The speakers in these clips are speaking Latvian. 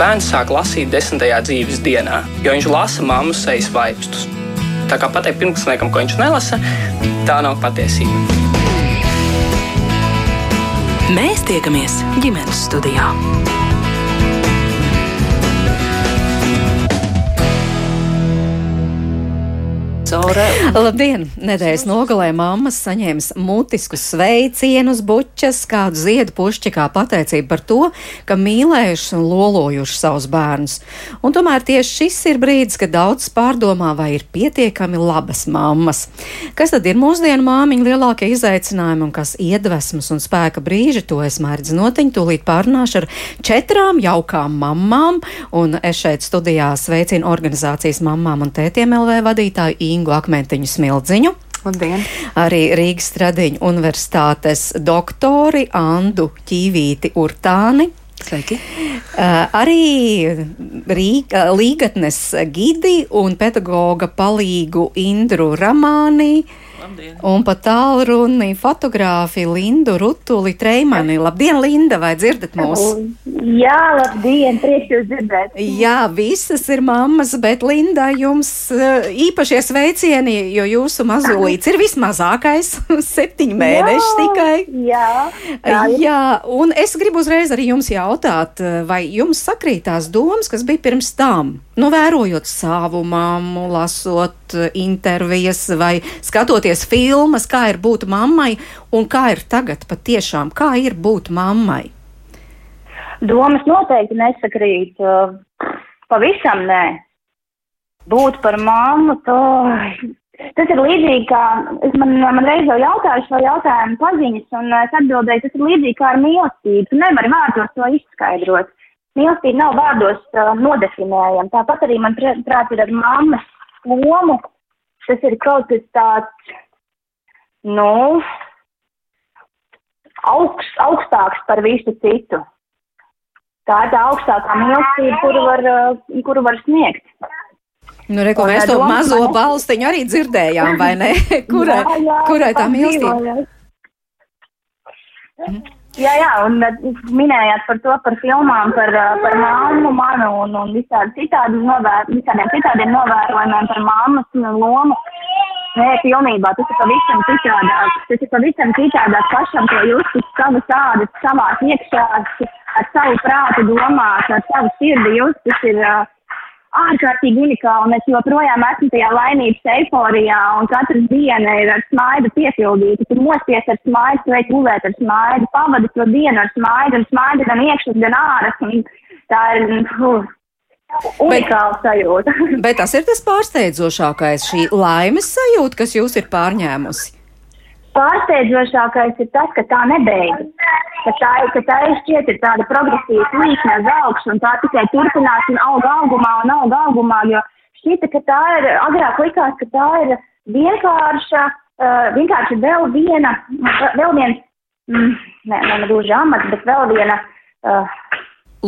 bērns sāk lasīt desmitajā dzīves dienā, jo viņš lasa mammas sejas vaipstus. Tā kā pateikt pirmklasniekam, ko viņš nelasa, tā nav patiesība. Mēs tiekamies ģimenes studijā. Caurē. Labdien! Nedēļas nogalē mammas saņēmis mutiskus sveicienus, bučas, kādu ziedu pušķi kā pateicību par to, ka mīlējuši un lolojuši savus bērnus. Un tomēr tieši šis ir brīdis, kad daudz pārdomā, vai ir pietiekami labas mammas. Kas tad ir mūsdienu māmiņu lielākie izaicinājumi un kas iedvesmas un spēka brīži, to es mērķi notiņu, tūlīt pārunāšu ar četrām jaukām mammām, un es šeit studijā sveicinu organizācijas mammām un tētiem LV vadītāju Ingu. Ingu Akmentiņu Smildziņu. Labdien. Arī Rīgas Stradiņu universitātes doktori Andu Ķīvīti Urtāni. Sveiki. Uh, arī Rīga, Līgatnes gidi un pedagoga palīgu Indru Ramāni. Labdien. Un pat tālruni fotogrāfi Lindu Rutuli Treimani. Labdien, Linda, vai dzirdat mūs? Jā, labdien, prieks jūs dzirdēt. Jā, visas ir mammas, bet Linda, jums uh, īpašie sveicieni, jo jūsu mazulīts ir vismazākais, septiņi mēneši tikai. Jā, jā, jā, un es gribu uzreiz arī jums jautāt, vai jums sakrītās domas, kas bija pirms tam? Nu, vērojot savu mammu, lasot intervijas vai skatoties filmas, kā ir būt mammai un kā ir tagad patiešām, kā ir būt mammai? Domas noteikti nesakrīt. Pavisam nē. Būt par mammu, to Tas ir līdzīgi kā, man, man reiz jau jautāju šo jautājumu paziņas, un es atbildēju, tas ir līdzīgi kā ar mīlestību. Tu nevari vārdos to izskaidrot mīlestība nav vārdos uh, nodefinējama. Tāpat arī man prāt ir ar mammas lomu. Tas ir kaut kas tāds, nu, augst, augstāks par visu citu. Tā ir tā augstākā mīlestība, kuru var, kuru var sniegt. Nu, re, mēs to mazo balstiņu arī dzirdējām, vai ne? kurai, jā, jā, kurai tā mīlestība? Mhm. Jā, jā, un minējāt par to, par filmām, par, par māmu, manu un, un visādi citādi novēr, visādiem citādiem novērojumiem par māmas lomu. Nē, pilnībā, tas ir pavisam citādāk. Tas ir pavisam citādāk pašam, jūs uz savas ādas, savās iekšā, ar savu prātu domāt, ar savu sirdi uh, ārkārtīgi unikāli, un es joprojām esmu tajā laimības eiforijā, un katru dienu ir ar smaidu piepildīta. Tu mosties ar smaidu, ej gulēt ar smaidu, pavadi to dienu ar smaidu, un smaidu gan iekšas, gan un tā ir, uh, unikāla bet, sajūta. bet tas ir tas pārsteidzošākais, šī laimes sajūta, kas jūs ir pārņēmusi. Pārsteidzošākais ir tas, ka tā nebeidzas. Ka tā, ka tā ir šķiet ir tāda progresīva līkne uz augšu, un tā tikai turpinās un aug augumā un aug augumā, jo šķita, ka tā ir, agrāk likās, ka tā ir vienkārša, uh, vienkārši vēl viena, vēl viens, mm, ne, ne gluži amats, bet vēl viena. Uh,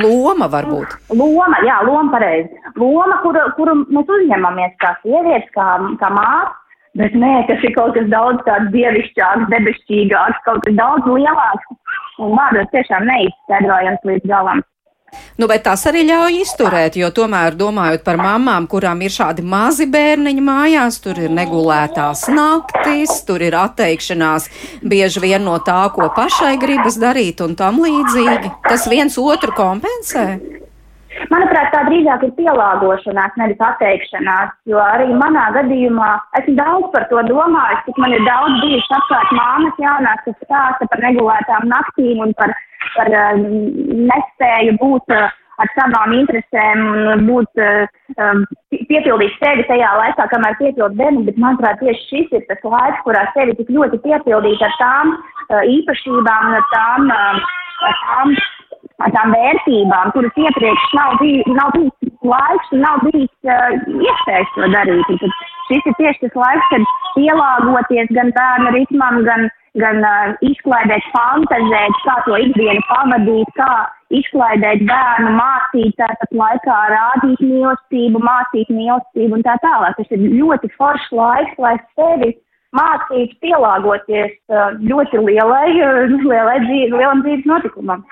Loma varbūt. Loma, jā, loma pareizi. Loma, kuru, kuru mēs uzņemamies kā sievietes, kā, kā mātes Bet nē, tas ir kaut kas daudz tāds dievišķāks, debesšķīgāks, kaut kas daudz lielāks un vārdos tiešām neizskaidrojams līdz galam. Nu, bet tas arī ļauj izturēt, jo tomēr domājot par mamām, kurām ir šādi mazi bērniņi mājās, tur ir negulētās naktis, tur ir atteikšanās bieži vien no tā, ko pašai gribas darīt un tam līdzīgi. Tas viens otru kompensē. Manuprāt, tā drīzāk ir pielāgošanās, nevis atteikšanās, jo arī manā gadījumā esmu daudz par to domājis, cik man ir daudz bijis apkārt māmas jaunās, kas stāsta par regulētām naktīm un par, par uh, nespēju būt uh, ar savām interesēm un būt um, piepildīt sevi tajā laikā, kamēr piepild bērni, bet manuprāt, tieši šis ir tas laiks, kurā sevi tik ļoti piepildīt ar tām uh, īpašībām un ar tām, uh, ar tām tām vērtībām, kuras iepriekš nav, bij, nav bijis laiks un nav bijis uh, iespējas to darīt. Un tad šis ir tieši tas laiks, kad pielāgoties gan bērnu ritmam, gan, gan uh, izklaidēt, fantazēt, kā to ikdienu pavadīt, kā izklaidēt bērnu, mācīt, tāpat laikā rādīt mīlestību, mācīt mīlestību un tā tālāk. Tas ir ļoti foršs laiks, lai sevi mācītu pielāgoties uh, ļoti lielai, lielai dzīves, lielam dzīves notikumam.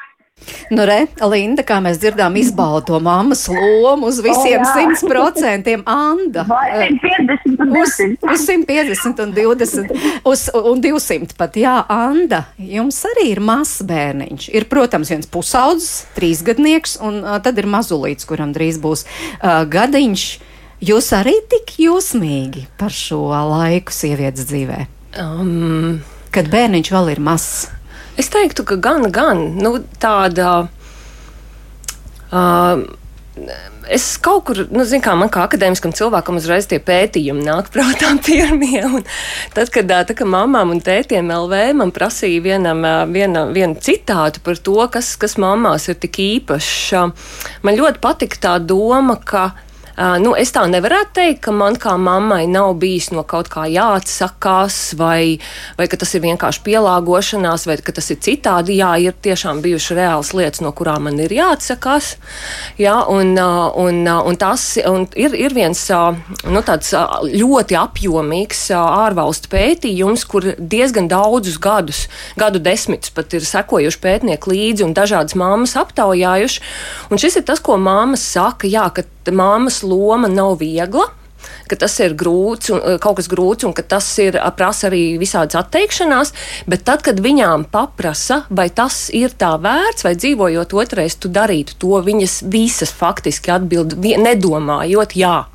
Nu, re, Linda, kā mēs dzirdām, izbauda to mammas lomu uz visiem simt oh, procentiem. Anda. Vai 150 un 200. Uz, uz 150 un 20 uz, un 200 pat. Jā, Anda, jums arī ir mazs bērniņš. Ir, protams, viens pusaudzis, trīsgadnieks, un uh, tad ir mazulīts, kuram drīz būs uh, gadiņš. Jūs arī tik jūsmīgi par šo laiku sievietes dzīvē? Um. Kad bērniņš vēl ir mazs. Es teiktu, ka gan, gan nu, tāda. Uh, es kaut kur, nu, zinu, kā man kā akadēmiskam cilvēkam uzreiz tie pētījumi nāk prātā pirmie. Tad, kad, tad, kad mamām un tētiem LV man prasīja vienam, viena, vienu citātu par to, kas, kas mamās ir tik īpašs, man ļoti patika tā doma, ka nu, es tā nevarētu teikt, ka man kā mammai nav bijis no kaut kā jāatsakās, vai, vai ka tas ir vienkārši pielāgošanās, vai ka tas ir citādi. Jā, ir tiešām bijušas reāls lietas, no kurām man ir jāatsakās. Jā, un, un, un tas un ir, ir viens nu, ļoti apjomīgs ārvalstu pētījums, kur diezgan daudzus gadus, gadu desmitus pat ir sekojuši pētnieki līdzi un dažādas mammas aptaujājuši. Un šis ir tas, ko mammas saka, jā, ka māmas loma nav viegla ka tas ir grūts, un, eh, kaut kas grūts, un ka tas ir prasa arī visādas atteikšanās. Bet tad, kad viņām paprasa, vai tas ir tā vērts, vai dzīvojot otrais, tu darītu to, viņas visas faktiski atbild, nedomājot, jā.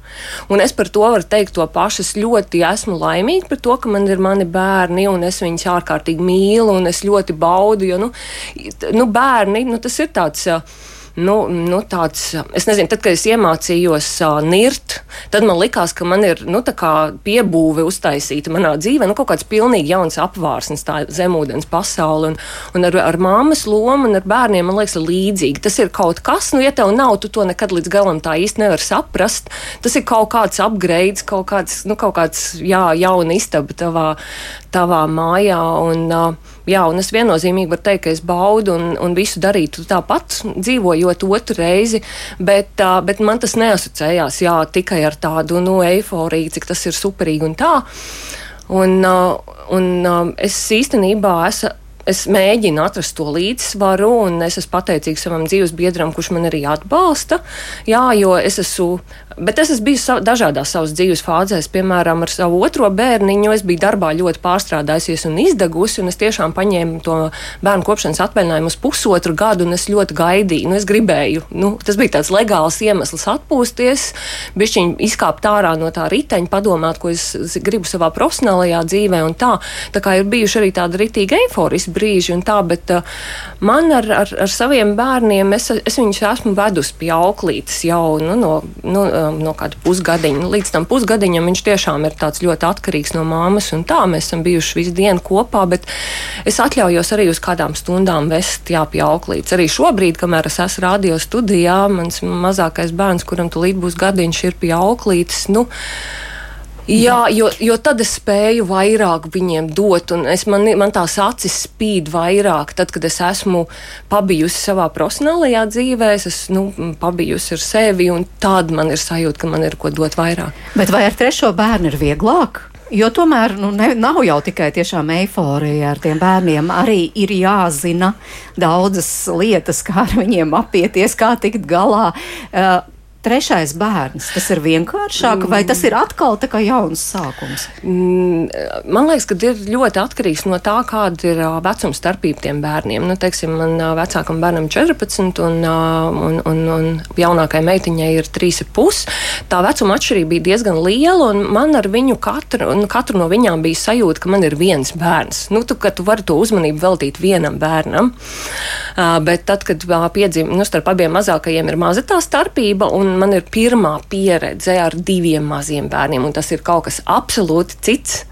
Un es par to varu teikt to pašu. Es ļoti esmu laimīga par to, ka man ir mani bērni, un es viņus ārkārtīgi mīlu, un es ļoti baudu. Jo, nu, nu bērni, nu, tas ir tāds. Uh, nu, nu, tāds, es nezinu, tad, kad es iemācījos uh, nirt, tad man likās, ka man ir nu, piebūve uztaisīta manā dzīvē, nu, kaut kāds pilnīgi jauns apvārsnes, tā zemūdens pasaule. Un, un ar, ar māmas lomu un ar bērniem, man liekas, līdzīgi. Tas ir kaut kas, nu, ja tev nav, tu to nekad līdz galam tā īsti nevar saprast. Tas ir kaut kāds upgrades, kaut kāds, nu, kaut kāds jā, jauna istaba tavā, tavā mājā. Un, uh, Jā, un es viennozīmīgi varu teikt, ka es baudu un, un visu darītu tāpat, dzīvojot otru reizi, bet, uh, bet man tas neasociējās jā, tikai ar tādu nu, eifóriju, cik tas ir superīgi un tā. Un, uh, un uh, es īstenībā esmu es mēģinu atrast to līdzsvaru, un es esmu pateicīgs savam dzīves biedram, kurš man arī atbalsta. Jā, jo es esmu Bet es esmu bijis dažādās savas dzīves fāzēs, piemēram, ar savu otro bērniņu. Es biju darbā ļoti pārstrādājusies un izdegusi, un es tiešām paņēmu to bērnu kopšanas atvaļinājumu uz pusotru gadu, un es ļoti gaidīju. Nu, es gribēju, nu, tas bija tāds legāls iemesls atpūsties, bišķiņ izkāpt ārā no tā riteņa, padomāt, ko es gribu savā profesionālajā dzīvē, un tā. Tā kā ir bijuši arī tādi ritīgi eiforiski brīži, un tā, bet uh, man ar, ar, ar saviem bērniem, es, es viņus esmu vedusi pie auklītes jau nu, no. no um, no kāda pusgadiņa. Līdz tam pusgadiņam viņš tiešām ir ļoti atkarīgs no māmas, un tā mēs esam bijuši visu dienu kopā, bet es atļaujos arī uz kādām stundām vest jāpie auklītes. Arī šobrīd, kamēr es esmu radio studijā, mans mazākais bērns, kuram tulīt būs gadiņš, ir pie auklītes. Nu, Jā, jo, jo tad es spēju vairāk viņiem dot, un es, man, man tās acis spīd vairāk. Tad, kad es esmu pabijusi savā profesionālajā dzīvē, es nu, pabijusi ar sevi, un tad man ir sajūta, ka man ir ko dot vairāk. Bet vai ar trešo bērnu ir vieglāk? Jo tomēr nu, ne, nav jau tikai tiešām eiforija ar tiem bērniem. Arī ir jāzina daudzas lietas, kā ar viņiem apieties, kā tikt galā. Uh, trešais bērns, tas ir vienkāršāk, vai tas ir atkal tā kā jauns sākums? Mm, man liekas, ka ir ļoti atkarīgs no tā, kāda ir vecuma starpība tiem bērniem. Nu, teiksim, man vecākam bērnam ir 14, un, un, un, un jaunākajai meitiņai ir 3,5. Tā vecuma atšķirība bija diezgan liela, un man ar viņu katru, katru no viņām bija sajūta, ka man ir viens bērns. Nu, tu, tu vari to uzmanību veltīt vienam bērnam, bet tad, kad piedzima, nu, starp abiem mazākajiem ir maza tā starpība, un man ir pirmā pieredze ar diviem maziem bērniem, un tas ir kaut kas absolūti cits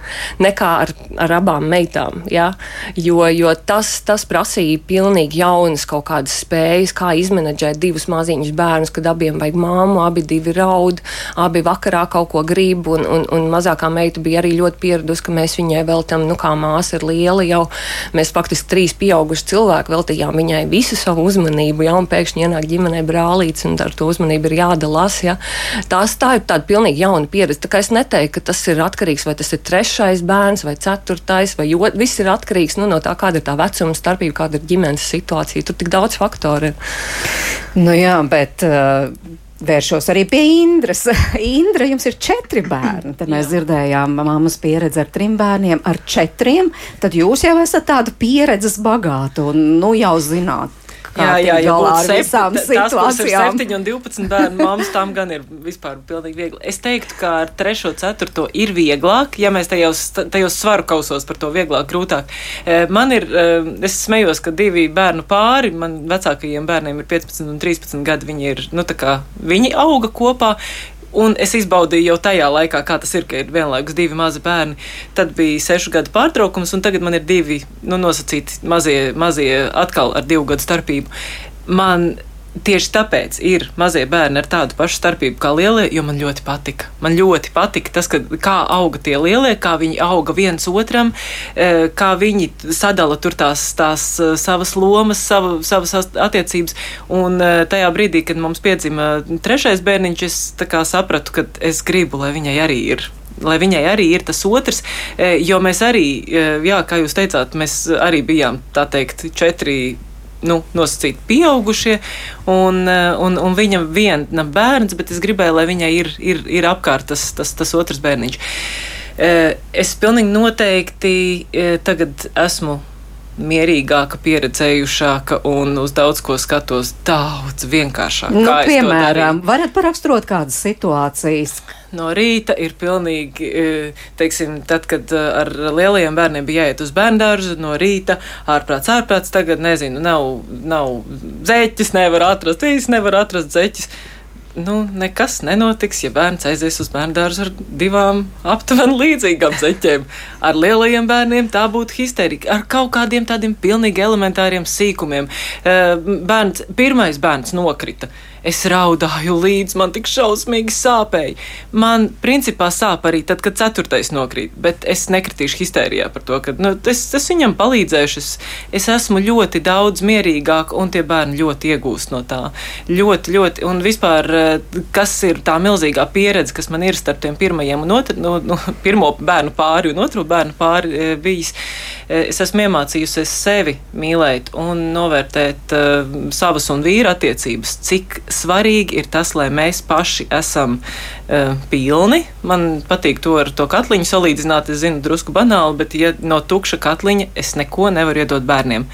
nekā ar, ar abām meitām. Ja? Jo, jo tas, tas prasīja pilnīgi jaunas kaut kādas spējas, kā izmenedžēt divus maziņus bērnus, kad abiem vajag māmu, abi divi raud, abi vakarā kaut ko grib, un, un, un mazākā meita bija arī ļoti pieradusi, ka mēs viņai veltam, nu kā māsa ir liela jau, mēs faktiski trīs pieauguši cilvēki veltījām viņai visu savu uzmanību, ja, un pēkšņi ienāk ģimenē brālīts, un ar to uzmanību ir jā jādalās. Ja. Tās, tā ir tāda pilnīgi jauna pieredze. Tā kā es neteiktu, ka tas ir atkarīgs vai tas ir trešais bērns vai ceturtais, vai jo, viss ir atkarīgs nu, no tā, kāda ir tā vecuma starpība, kāda ir ģimenes situācija. Tur tik daudz faktoru ir. Nu jā, bet. Uh... Vēršos arī pie Indras. Indra, jums ir četri bērni. Tad mēs Jā. dzirdējām mammas pieredzi ar trim bērniem, ar četriem. Tad jūs jau esat tāda pieredzes bagāta un nu jau zināt, jā, jā, jā, ar sept, visām situācijām. 7 un 12 bērnu mammas tam gan ir vispār pilnīgi viegli. Es teiktu, ka ar 3. 4. ir vieglāk, ja mēs tajos, tajos svaru kausos par to vieglāk, grūtāk. Eh, man ir, eh, es smējos, ka divi bērnu pāri, man vecākajiem bērniem ir 15 un 13 gadi, viņi ir, nu tā kā, viņi auga kopā, Un es izbaudīju jau tajā laikā, kā tas ir, ka ir vienlaikus divi mazi bērni. Tad bija sešu gadu pārtraukums, un tagad man ir divi nu, nosacīti mazie, mazie atkal ar divu gadu starpību. Man Tieši tāpēc ir mazie bērni ar tādu pašu starpību kā lielie, jo man ļoti patika. Man ļoti patika tas, ka, kā auga tie lielie, kā viņi auga viens otram, e, kā viņi sadala tur tās, tās e, savas lomas, savu, savas attiecības. Un e, tajā brīdī, kad mums piedzima trešais bērniņš, es sapratu, ka es gribu, lai viņai arī ir lai viņai arī ir tas otrs, jo mēs arī, jā, kā jūs teicāt, mēs arī bijām, tā teikt, četri nu, nosacīti pieaugušie, un, eh, un, un viņam viena bērns, bet es gribēju, lai viņai ir, ir, ir apkārt tas, tas, tas otrs bērniņš. Eh, es pilnīgi noteikti eh, tagad esmu mierīgāka, pieredzējušāka un uz daudz ko skatos daudz vienkāršāk. Nu, piemēram, varat paraksturot kādas situācijas? No rīta ir pilnīgi, e, teiksim, tad, kad e, ar lielajiem bērniem bija jāiet uz bērndārzu, no rīta ārprāts, ārprāts, tagad nezinu, nav, nav zeķis, nevar atrast, es nevaru atrast zeķis nu, nekas nenotiks, ja bērns aizies uz bērnu dārzu ar divām aptuveni līdzīgām zeķēm. Ar lielajiem bērniem tā būtu histērija, ar kaut kādiem tādiem pilnīgi elementāriem sīkumiem. Eh, bērns, pirmais bērns nokrita. Es raudāju līdzi, man tik šausmīgi sāpēja. Man principā sāp arī tad, kad ceturtais nokrīt, bet es nekritīšu histērijā par to, ka nu, es, es viņam palīdzēšu. Es, es esmu ļoti daudz mierīgāk, un tie bērni ļoti iegūst no tā. Ļoti, ļoti, un vispār, eh, kas ir tā milzīgā pieredze, kas man ir starp tiem pirmajiem un otru, no, no, pirmo bērnu pāri un otro bērnu pāri eh, bijis. Eh, es esmu iemācījusies sevi mīlēt un novērtēt uh, savas un vīra attiecības, cik svarīgi ir tas, lai mēs paši esam uh, pilni. Man patīk to ar to katliņu salīdzināt. Es zinu, drusku banāli, bet ja no tukša katliņa es neko nevaru iedot bērniem.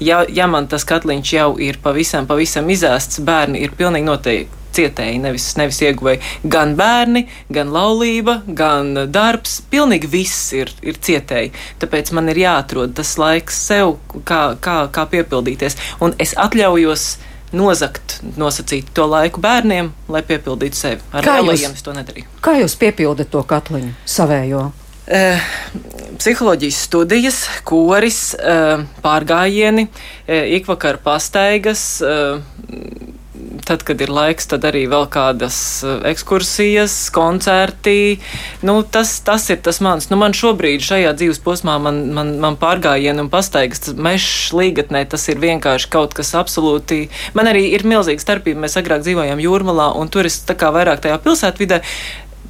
Ja, ja man tas katliņš jau ir pavisam, pavisam izēsts, bērni ir pilnīgi noteikti cietēji, nevis, nevis ieguvēji. Gan bērni, gan laulība, gan darbs, pilnīgi viss ir, ir cietēji. Tāpēc man ir jāatrod tas laiks sev, kā, kā, kā piepildīties. Un es atļaujos nozagt, nosacīt to laiku bērniem, lai piepildītu sevi. Ar lielajiem es to nedarīju. Kā jūs piepildat to katliņu savējo? Uh, psiholoģijas studijas, koris, uh, pārgājieni, uh, ikvakar pastaigas, tad, kad ir laiks, tad arī vēl kādas eh, ekskursijas, koncerti. Nu, tas, tas ir tas mans. Nu, man šobrīd, šajā dzīves posmā, man, man, man pārgājieni un pastaigas mežs līgatnē, tas ir vienkārši kaut kas absolūti. Man arī ir milzīga starpība. Mēs agrāk dzīvojām jūrmalā, un tur es tā kā vairāk tajā pilsētvidē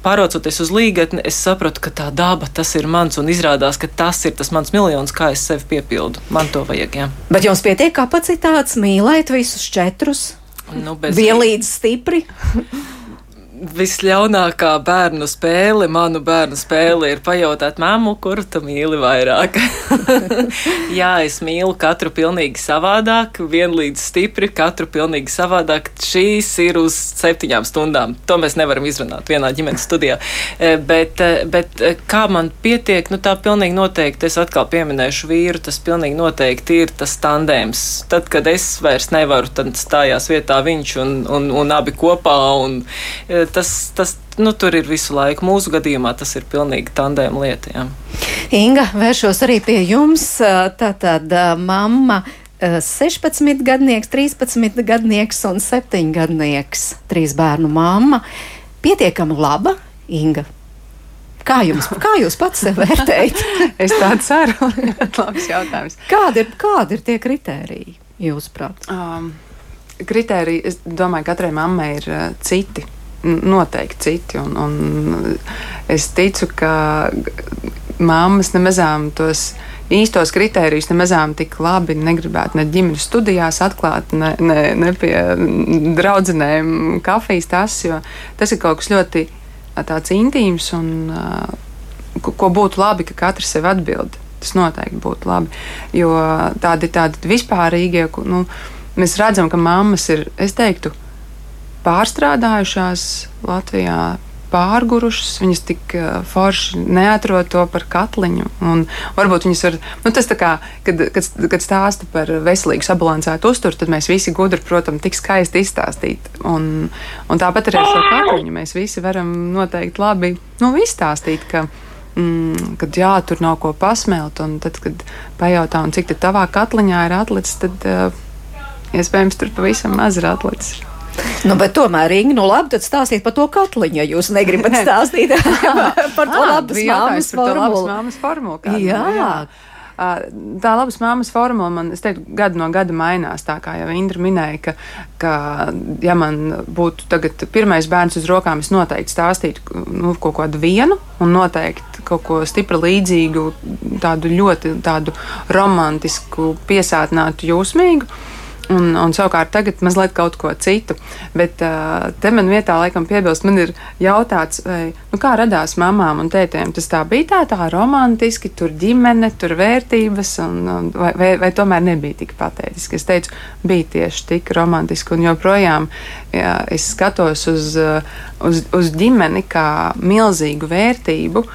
pārocoties uz līgatni, es sapratu, ka tā daba tas ir mans, un izrādās, ka tas ir tas mans miljons, kā es sevi piepildu. Man to vajag. Jā. Bet jums pietiek kapacitātes mīlēt visus četrus? Nu, bez... Vienlīdz stipri. Visļaunākā bērnu spēle, manu bērnu spēle, ir pajautāt māmu, kuru tu mīli vairāk. Jā, es mīlu katru pilnīgi savādāk, vienlīdz stipri, katru pilnīgi savādāk. Šīs ir uz septiņām stundām. To mēs nevaram izrunāt vienā ģimenes studijā. E, bet, e, bet e, kā man pietiek, nu tā pilnīgi noteikti, es atkal pieminēšu vīru, tas pilnīgi noteikti ir tas tandēms. Tad, kad es vairs nevaru, tad stājās vietā viņš un, un, un abi kopā. Un, tas, tas nu, tur ir visu laiku. Mūsu gadījumā tas ir pilnīgi tandēma lieta. Jā. Inga, vēršos arī pie jums. Tātad mamma. 16 gadnieks, 13 gadnieks un 7 gadnieks, trīs bērnu mamma. Pietiekami laba, Inga. Kā jums, kā jūs pats sev vērtējat? es tādu ceru. Labs jautājums. Kādi ir, kādi ir tie kritēriji, jūsuprāt? Um, kritēriji, es domāju, katrai mammai ir uh, citi. Noteikti citi. Un, un es ticu, ka mammas nemazām tos īstos kritērijus nemazām tik labi negribētu ne ģimenes studijās atklāt, ne, ne, ne pie draudzenēm kafijas tas, jo tas ir kaut kas ļoti tāds intīms un ko būtu labi, ka katrs sev atbild. Tas noteikti būtu labi, jo tādi, tādi vispārīgie, nu, mēs redzam, ka mammas ir, es teiktu, pārstrādājušās Latvijā, pārgurušas, viņas tik forši neatrod to par katliņu. Un varbūt viņas var, nu, tas tā kā, kad, kad, kad stāsta par veselīgu sabalansētu uzturu, tad mēs visi gudri, protams, tik skaisti izstāstīt. Un, un tāpat arī ar šo katliņu mēs visi varam noteikti labi nu, izstāstīt, ka, mm, kad jā, tur nav ko pasmelt, un tad, kad pajautā, cik tavā katliņā ir atlicis, tad uh, iespējams tur pavisam maz ir atlicis. Nu, bet tomēr, Inga, nu labi, tad stāstiet par to katliņu, ja jūs negribat stāstīt par to. Labas māmas formulu jā. jā. Tā labas māmas formula man, es teiktu, gadu no gada mainās. Tā kā jau Indra minēja, ka, ka ja man būtu tagad pirmais bērns uz rokām, es noteikti stāstītu nu, kaut kādu vienu un noteikti kaut ko stipri līdzīgu, tādu ļoti tādu romantisku, piesātinātu, jūsmīgu. Un, un savukārt tagad mazliet kaut ko citu. Bet uh, te man vietā, laikam, piebilst, man ir jautāts, vai, nu, kā radās mamām un tētiem. Tas tā bija tā, tā romantiski, tur ģimene, tur vērtības, un, un, vai, vai, vai tomēr nebija tik patētiski. Es teicu, bija tieši tik romantiski, un joprojām jā, es skatos uz, uz, uz ģimeni kā milzīgu vērtību.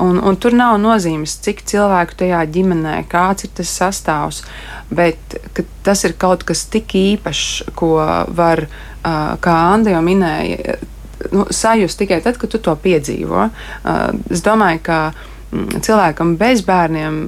Un, un tur nav nozīmes, cik cilvēku tajā ģimenē, kāds ir tas sastāvs. Bet tas ir kaut kas tik īpašs, ko var, kā Anna jau minēja, nu, sajust tikai tad, kad tu to piedzīvo. Es domāju, ka cilvēkam bez bērniem,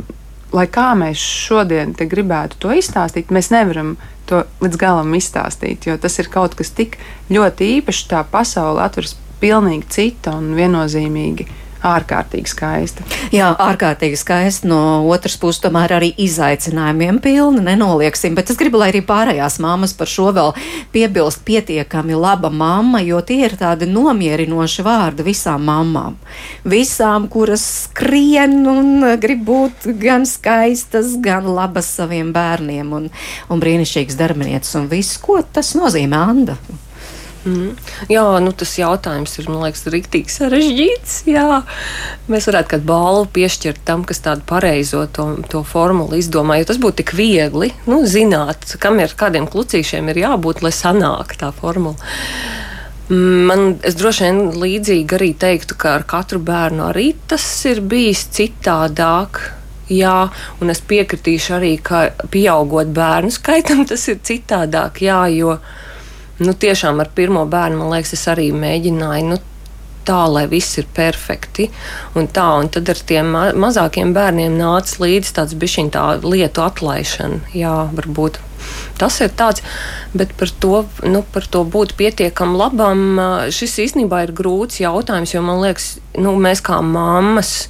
lai kā mēs šodien gribētu to izstāstīt, mēs nevaram to līdz galam izstāstīt, jo tas ir kaut kas tik ļoti īpašs, tā pasaule atveras pilnīgi cita un viennozīmīgi ārkārtīgi skaista. Jā, ārkārtīgi skaista. No otras puses, tomēr arī izaicinājumiem pilna, nenolieksim. Bet es gribu, lai arī pārējās mammas par šo vēl piebilst pietiekami laba mamma, jo tie ir tādi nomierinoši vārdi visām mammām. Visām, kuras skrien un grib būt gan skaistas, gan labas saviem bērniem un, un brīnišķīgas darbinieces un viss, ko tas nozīmē, Anda. Mm. Jā, nu, tas jautājums ir liekas, rīktīgi sarežģīts. Jā. Mēs varētu kādu balvu piešķirt tam, kas tādu pareizo to, to formulu izdomā. Jo tas būtu tik viegli nu, zināt, kam ir kādiem klucīšiem ir jābūt, lai sanāk tā formula. Man, droši vien līdzīgi arī teiktu, ka ar katru bērnu arī tas ir bijis citādāk. Jā, un es piekritīšu arī, ka pieaugot bērnu skaitam, tas ir citādāk. Jā, jo, uh, nu, tiešām ar pirmo bērnu, man liekas, es arī mēģināju. Nu, tā, lai viss ir perfekti. Un tā, un tad ar tiem ma mazākiem bērniem nāca līdzi tāds bišķiņ tā lietu atlaišana. Jā, varbūt. Tas ir tāds, bet par to, nu, par to būt pietiekam labam, šis īstenībā ir grūts jautājums, jo man liekas, nu, mēs kā mammas,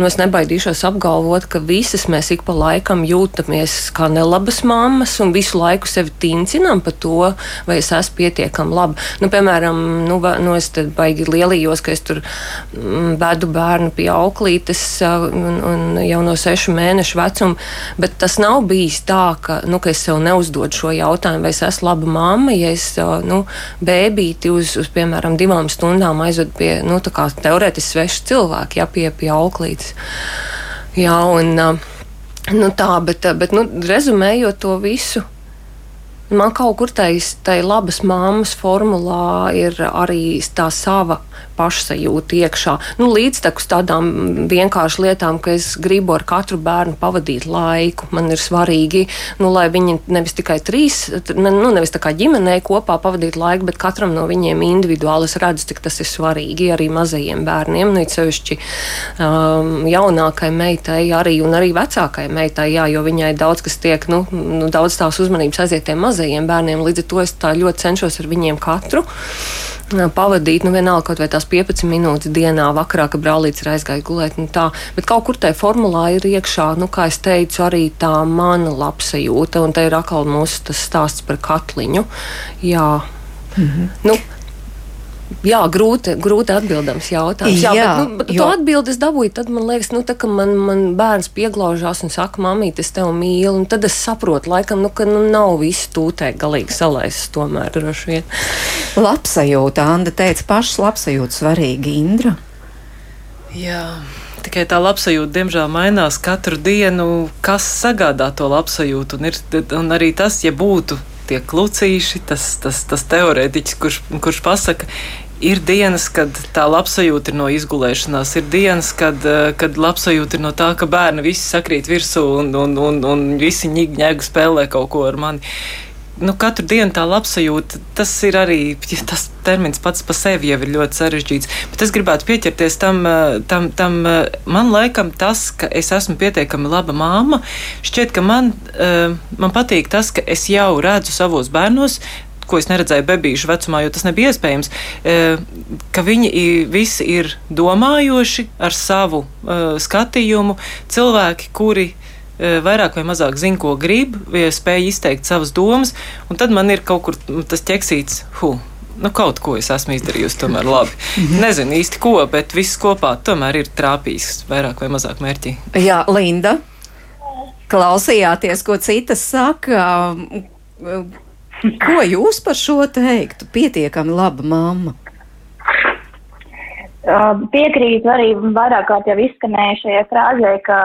Nu, es nebaidīšos apgalvot, ka visas mēs ik pa laikam jūtamies kā nelabas mammas un visu laiku sevi tincinām par to, vai es esmu pietiekami laba. Nu, piemēram, nu, nu, es baigi lielījos, ka es tur mm, vedu bērnu pie auklītes un, un jau no sešu mēnešu vecuma, bet tas nav bijis tā, ka, nu, ka es sev neuzdodu šo jautājumu, vai es esmu laba mamma, ja es nu, bēbīti uz, uz, piemēram, divām stundām aizvedu pie, nu, tā kā teorētiski svešu cilvēku, ja pie, pie auklītes. Jā, un nu, tā, bet, bet nu, rezumējot to visu. Man kaut kur tajā labas māmas formulā ir arī tā sava pašsajūta iekšā. Nu, līdztekus tādām vienkāršām lietām, ka es gribu ar katru bērnu pavadīt laiku. Man ir svarīgi, nu, lai viņi nevis tikai trīs, nu, nevis tā kā ģimenē kopā pavadītu laiku, bet katram no viņiem individuāli es redzu, cik tas ir svarīgi arī mazajiem bērniem. Nu, sevišķi um, jaunākai meitai arī un arī vecākai meitai, jā, jo viņai daudz kas tiek, nu, nu daudz tās uzmanības aiziet tiem mazajiem mazajiem bērniem. Līdz ar to es tā ļoti cenšos ar viņiem katru pavadīt, nu, vienalga kaut vai tās 15 minūtes dienā, vakarā, kad brālītis ir aizgājis gulēt. Nu, tā. Bet kaut kur tajā formulā ir iekšā, nu, kā es teicu, arī tā mana labsajūta, un te ir atkal mūsu stāsts par katliņu. Jā. Mhm. Nu, Jā, grūti, grūti atbildams jautājums. Jā, jā bet, nu, bet jo... to atbildi es dabūju. Tad man liekas, nu, tā, ka man, man bērns pieglaužās un saka, mamīt, es tevi mīlu. Un tad es saprotu, laikam, nu, ka nu, nav viss tūtē galīgi salaists tomēr droši vien. Labsajūta, Anda teica, pašas labsajūta svarīga, Indra. Jā. Tikai tā labsajūta, diemžēl, mainās katru dienu. Kas sagādā to labsajūtu? Un, ir, un arī tas, ja būtu tie klucīši, tas, tas, tas teorētiķis, kurš, kurš pasaka, ir dienas, kad tā labsajūta ir no izgulēšanās, ir dienas, kad, eh, kad labsajūta ir no tā, ka bērni visi sakrīt virsū un, un, un, un visi ņēgu spēlē kaut ko ar mani. Nu, katru dienu tā labsajūta, tas ir arī tas termins pats par sevi jau ir ļoti sarežģīts. Bet es gribētu pieķerties tam, eh, tam, tam eh, man laikam tas, ka es esmu pietiekami laba māma, šķiet, ka man, man patīk tas, ka es jau redzu savos bērnos, ko es neredzēju bebīšu vecumā, jo tas nebija iespējams, ka viņi visi ir domājoši ar savu skatījumu, cilvēki, kuri E, vairāk vai mazāk zina, ko grib, spēj izteikt savas domas, un tad man ir kaut kur tas ķeksīts, hu, nu, kaut ko es esmu izdarījusi, tomēr labi. Mhm. Nezinu īsti ko, bet viss kopā tomēr ir trāpījis vairāk vai mazāk mērķī. Jā, Linda, klausījāties, ko citas saka. Ko jūs par šo teiktu? Pietiekami laba mamma. Piekrītu arī vairāk kārt jau izskanējušajai frāzē, ka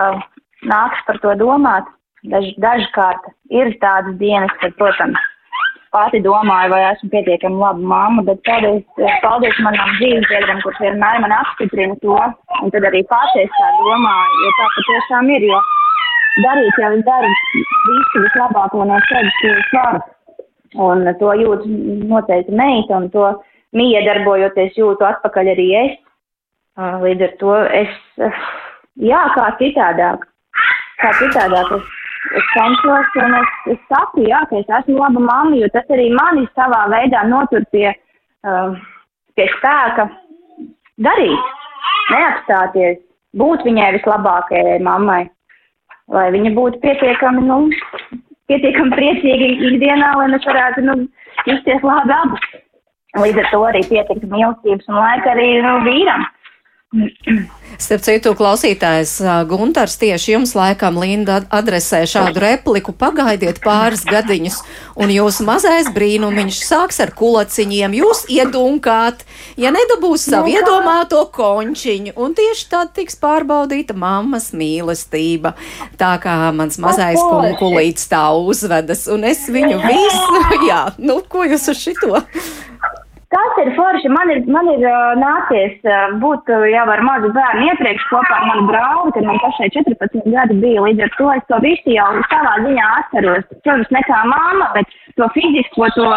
nāks par to domāt. Daž, dažkārt ir tādas dienas, kad, protams, pati domāju, vai esmu pietiekami laba mamma, bet paldies, paldies manam dzīvesbiedram, kurš vienmēr man apstiprina to, un tad arī pati es tā domāju, jo tā patiešām ir, jo darīt jau es daru visu vislabāko no sevis, ko es varu. Un to jūt noteikti meita, un to miedarbojoties jūtu atpakaļ arī es. Līdz ar to es, jā, kā citādāk kā citādāk. Es, es cenšos un es, es saku, jā, ka es esmu laba mamma, jo tas arī mani savā veidā notur pie, pie spēka darīt, neapstāties, būt viņai vislabākajai mammai, lai viņa būtu pietiekami, nu, pietiekami priecīga ikdienā, lai mēs varētu, nu, justies labi abas. Līdz ar to arī pietiktu mīlestības un laika arī, nu, vīram. Starp citu, klausītājs Guntars tieši jums laikam Linda adresē šādu repliku. Pagaidiet pāris gadiņus, un jūsu mazais brīnumiņš sāks ar kulaciņiem, jūs iedunkāt, ja nedabūs savu iedomāto končiņu, un tieši tad tiks pārbaudīta mammas mīlestība. Tā kā mans mazais kunkulīts tā uzvedas, un es viņu visu, jā, nu, ko jūs uz šito? Tas ir forši. Man ir, man ir uh, nācies uh, būt uh, jau ar mazu bērnu iepriekš kopā ar manu brāli, kad man pašai 14 gadi bija. Līdz ar to es to visu jau savā ziņā atceros. Protams, ne kā māma, bet to fizisko, to,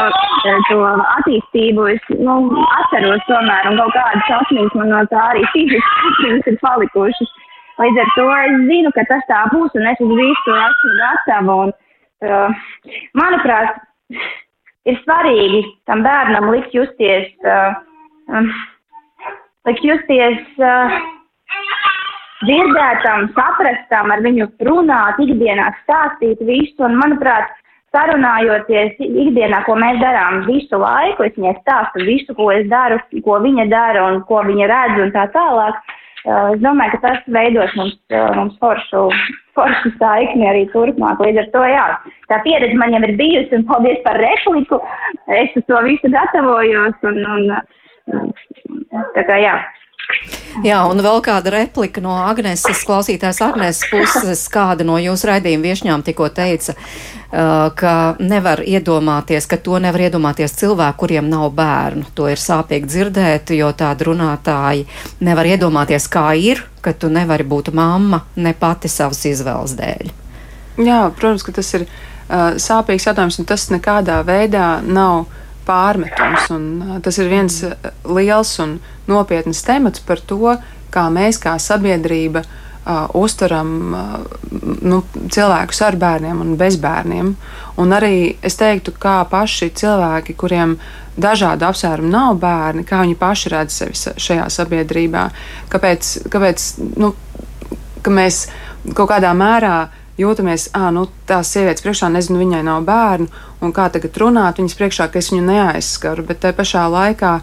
to attīstību es nu, atceros tomēr. Un kaut kādas atmiņas man no tā arī fiziski ir palikušas. Līdz ar to es zinu, ka tas tā būs un es uz visu esmu gatava. Un, uh, manuprāt, ir svarīgi tam bērnam likt justies, uh, um, likt justies uh, dzirdētam, saprastam, ar viņu runāt, ikdienā stāstīt visu. Un, manuprāt, sarunājoties ikdienā, ko mēs darām visu laiku, es viņai stāstu visu, ko es daru, ko viņa dara un ko viņa redz un tā tālāk. Es domāju, ka tas veidos mums, mums foršu, foršu saikni arī turpmāk. Līdz ar to, jā, tā pieredze man jau ir bijusi, un paldies par repliku. Es to visu gatavojos, un, un tā kā jā. Jā, un vēl kāda replika no Agneses, klausītājs Agneses puses, kāda no jūsu raidījuma viešņām tikko teica, ka nevar iedomāties, ka to nevar iedomāties cilvēku, kuriem nav bērnu. To ir sāpīgi dzirdēt, jo tādi runātāji nevar iedomāties, kā ir, ka tu nevari būt mamma ne pati savas izvēles dēļ. Jā, protams, ka tas ir uh, sāpīgs jautājums, un tas nekādā veidā nav pārmetums. Un, uh, tas ir viens liels un nopietns temats par to, kā mēs, kā sabiedrība, uh, uztveram uh, nu, cilvēkus ar bērniem un bez bērniem. Un arī es teiktu, kā paši cilvēki, kuriem dažādu apsvērumu nav bērni, kā viņi paši redz sevi šajā sabiedrībā. Kāpēc, kāpēc nu, ka mēs kaut kādā mērā jūtamies, ah, nu, tās sievietes priekšā, nezinu, viņai nav bērnu, un kā tagad runāt viņas priekšā, ka es viņu neaizskaru, bet tajā pašā laikā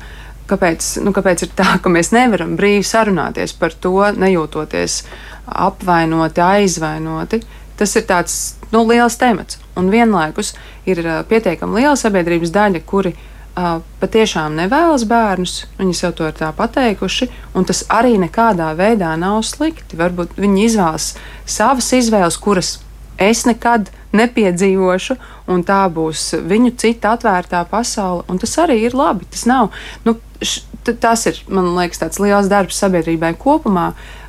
kāpēc, nu, kāpēc ir tā, ka mēs nevaram brīvi sarunāties par to, nejūtoties apvainoti, aizvainoti. Tas ir tāds nu, liels temats. Un vienlaikus ir pietiekami liela sabiedrības daļa, kuri uh, patiešām nevēlas bērnus. Viņi sev to ir tā pateikuši, un tas arī nekādā veidā nav slikti. Varbūt viņi izvēlas savas izvēles, kuras es nekad nepiedzīvošu, un tā būs viņu cita atvērtā pasaule. Un tas arī ir labi. Tas nav. Nu, š, tas ir, man liekas, tāds liels darbs sabiedrībai kopumā. Uh,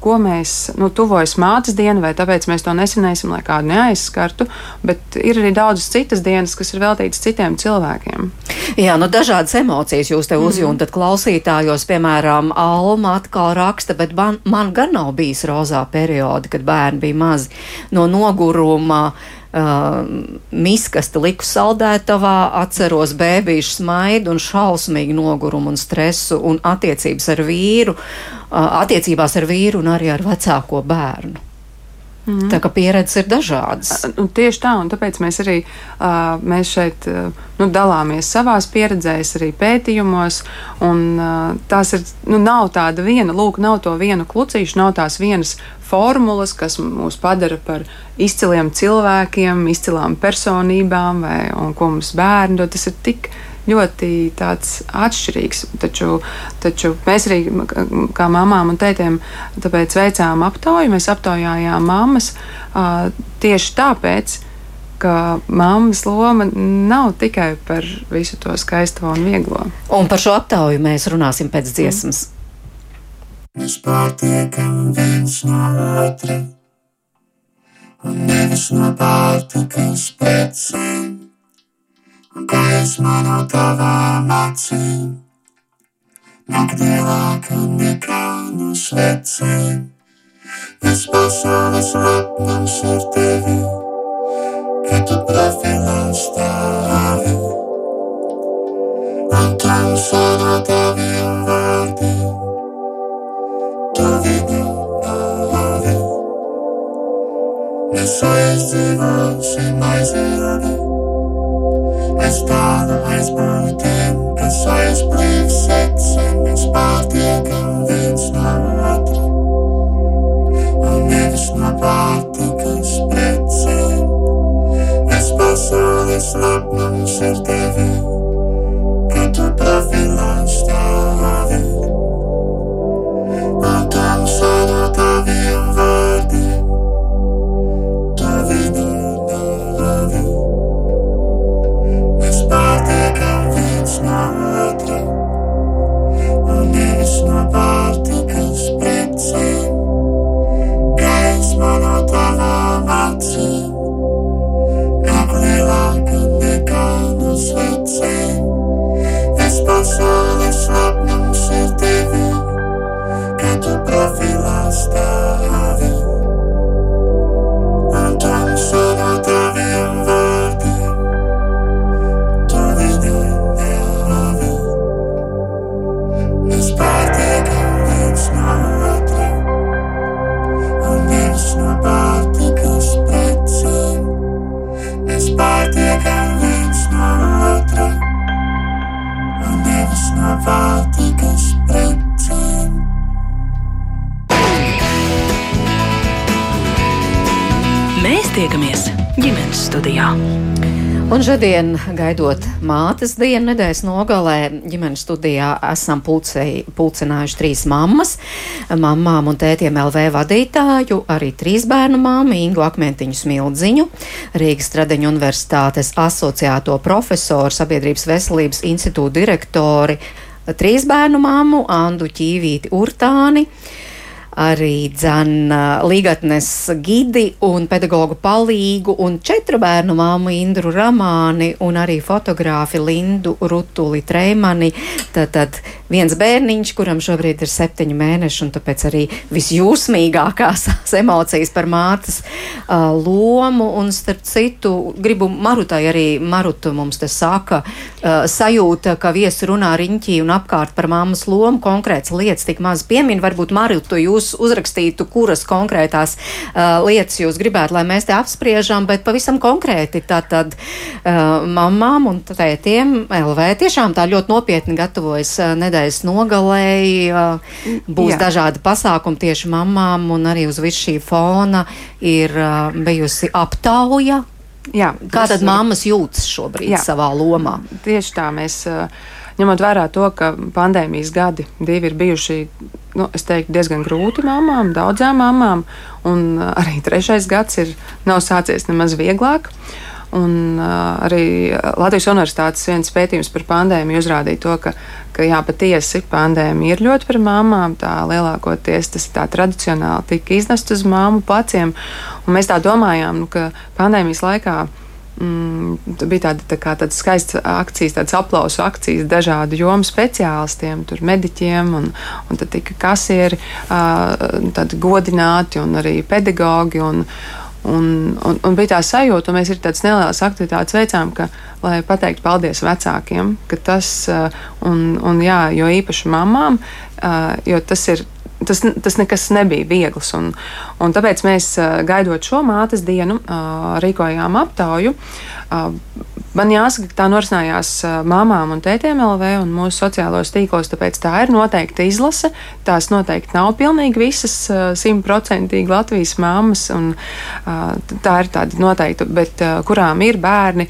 ko mēs, nu, tuvojas mātes diena, vai tāpēc mēs to nesinēsim, lai kādu neaizskartu, bet ir arī daudzas citas dienas, kas ir veltītas citiem cilvēkiem. Jā, nu dažādas emocijas jūs te mhm. uzjūtat mm. klausītājos, piemēram, Alma atkal raksta, bet man, man gan nav bijis rozā periodi, kad bērni bija mazi no noguruma. Uh, miskasti liku saldētavā, atceros bēbīšu smaidu un šausmīgu nogurumu un stresu un attiecības ar vīru, attiecībās ar vīru un arī ar vecāko bērnu. Mm. Tā kā pieredzes ir dažādas. Nu, tieši tā, un tāpēc mēs arī mēs šeit nu, dalāmies savās pieredzēs, arī pētījumos. Un, tās ir, nu, nav tāda viena, lūk, nav to vienu klucīšu, nav tās vienas formulas, kas mūs padara par izciliem cilvēkiem, izcilām personībām, vai, un ko mums bērni dod. Tas ir tik ļoti atšķirīgs. Taču, taču mēs arī kā mamām un tētiem veicām aptauju. Mēs aptaujājām mammas tieši tāpēc, ka mammas loma nav tikai par visu to skaisto un vieglo. Un par šo aptauju mēs runāsim pēc dziesmas. Mm. Mēs pārtiekam viens no otra, un nevis no pārtikas precēm gaisma no tavām acīm, naktīlāka nekā no svecēm. Viss pasaules lepnums ir tevi, kad tu profilā stāvi. Un tumsā no taviem vārdiem, tu vidu nāvi. Mēs aizdzīvosim aizilgi es tādu aizbūtiem, kas aizplīv secen, mēs pārtiekam viens no otra. Un nevis no pārtikas precēm, es pasaules labnums ir tevi, it's not working. Only it's not bad because pretend. Guys, not know my team. Ugly like a a sweet team. This boss all is happening, she's TV. Can't you profile style? Šodien, gaidot mātes dienu, nedēļas nogalē, ģimenes studijā esam pulcei, pulcinājuši trīs mammas, mammām un tētiem LV vadītāju, arī trīs bērnu māmu, Ingu Akmentiņu Smildziņu, Rīgas Tradeņu universitātes asociēto profesoru, Sabiedrības veselības institūta direktori, trīs bērnu māmu, Andu Ķīvīti Urtāni arī dzan līgatnes gidi un pedagogu palīgu un četru bērnu māmu Indru Ramāni un arī fotogrāfi Lindu Rutuli Treimani. Tad, tad viens bērniņš, kuram šobrīd ir septiņi mēneši, un tāpēc arī visjūsmīgākās emocijas par mātes uh, lomu. Un starp citu, gribu Marutai arī Marutu mums te saka, uh, sajūta, ka viesi runā riņķī un apkārt par mammas lomu, konkrēts lietas tik maz piemin. Varbūt Marutu jūs uzrakstītu, kuras konkrētās uh, lietas jūs gribētu, lai mēs te apspriežam, bet pavisam konkrēti tātad uh, mamām un tētiem LV tiešām tā ļoti nopietni gatavojas uh, nedēļas nogalēji, uh, būs Jā. dažādi pasākumi tieši mamām un arī uz visu šī fona ir uh, bijusi aptauja. Jā, Kā tad mammas jūtas šobrīd Jā. savā lomā? Tieši tā mēs. ā, Ņemot vērā to, ka pandēmijas gadi divi ir bijuši nu, teiktu, diezgan grūti mamām, daudzām mamām, un ā, arī trešais gads ir, nav sācies nemaz vieglāk. Un, uh, arī Latvijas Universitātes viens pētījums par pandēmiju uzrādīja to, ka, ka jā, patiesi pandēmija ir ļoti par mamām. Tā lielākoties tas tā tradicionāli tika iznest uz māmu pleciem. Un mēs tā domājām, nu, ka pandēmijas laikā mm, bija tāda, tā kā, tāda skaista akcijas, tādas aplausu akcijas dažādu jomu speciālistiem, tur mediķiem, un, un tad tika kasieri uh, godināti un arī pedagogi. Un, Un, un, un bija tā sajūta, un mēs ir tādas nelielas aktivitātes veicām, ka, lai pateiktu paldies vecākiem, ka tas, un, un jā, jo īpaši mamām, jo tas ir. Tas, tas nekas nebija viegls. Un, un tāpēc mēs, gaidot šo mātes dienu, rīkojām aptauju. Man jāsaka, ka tā norisinājās mamām un tētiem LV un mūsu sociālajos tīklos, tāpēc tā ir noteikta izlase. Tās noteikti nav pilnīgi visas simtprocentīgi Latvijas mammas, un tā ir tāda noteikta, bet kurām ir bērni,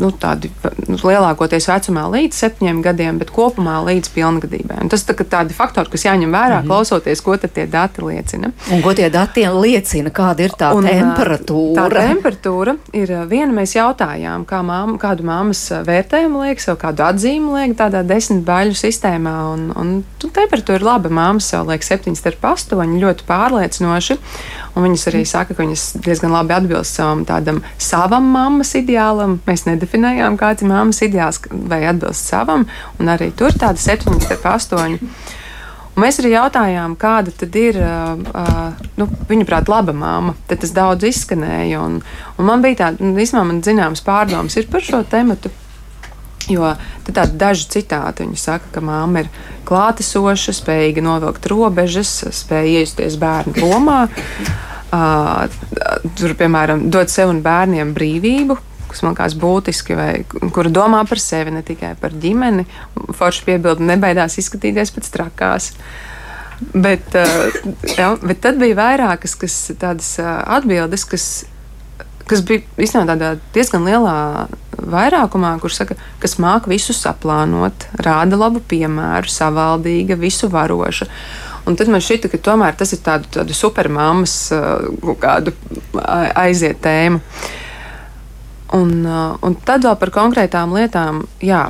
nu, tādi nu, lielākoties vecumā līdz septiņiem gadiem, bet kopumā līdz pilngadībai. Un tas tā, tādi faktori, kas jāņem vērā, mm -hmm. klausoties, ko tie dati liecina. Un ko tie dati liecina, kāda ir tā Un, temperatūra? Tā temperatūra ir viena. Mēs jautājām, kā māma, kādu māmas ā, vērtējumu liek, sev kādu atzīmi liek tādā desmit baļu sistēmā. Un, un tu, temperatūra ir laba. Māma sev liek septiņas starp astoņi, ļoti pārliecinoši. Un viņas arī saka, ka viņas diezgan labi atbilst savam tādam savam mammas ideālam. Mēs nedefinējām, kāds ir mammas ideāls vai atbilst savam, un arī tur tāda septiņas starp astoņi. Mēs arī jautājām, kāda tad ir uh, nu, viņa prāt, laba māma. Tad tas daudz izskanēja. Un, un man bija tāda, nu, īstenībā, man zināmas pārdomas par šo tematu. Jo tādi daži citāti viņi saka, ka māma ir klātesoša, spējīga novilkt robežas, spēja iejusties bērnu lomā. Uh, tur, piemēram, dot sev un bērniem brīvību, kas man liekas būtiski, vai kura domā par sevi, ne tikai par ģimeni. Forši piebildu, nebaidās izskatīties pēc trakās. Bet, uh, jā, bet tad bija vairākas kas, tādas uh, atbildes, kas, kas bija tādā diezgan lielā vairākumā, kur saka, kas māca visu saplānot, rāda labu piemēru, savaldīga, visu varoša. Un tad man šķita, ka tomēr tas ir tādu, tādu supermāmas kaut kādu aiziet tēmu. Uh, un tad vēl par konkrētām lietām, jā,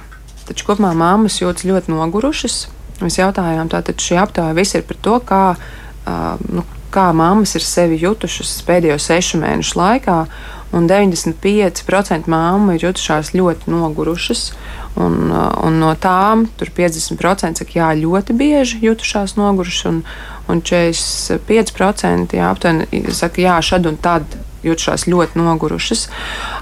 taču kopumā māmas jūtas ļoti nogurušas. Mēs jautājām, tātad šī aptaujā viss ir par to, kā, uh, nu, kā māmas ir sevi jutušas pēdējo sešu mēnešu laikā. Un 95% māmu ir jutušās ļoti nogurušas. Un, uh, un no tām tur 50% saka, jā, ļoti bieži jutušās nogurušas, un, un 45% jā, aptuveni saka, jā, šad un tad jutušās ļoti nogurušas.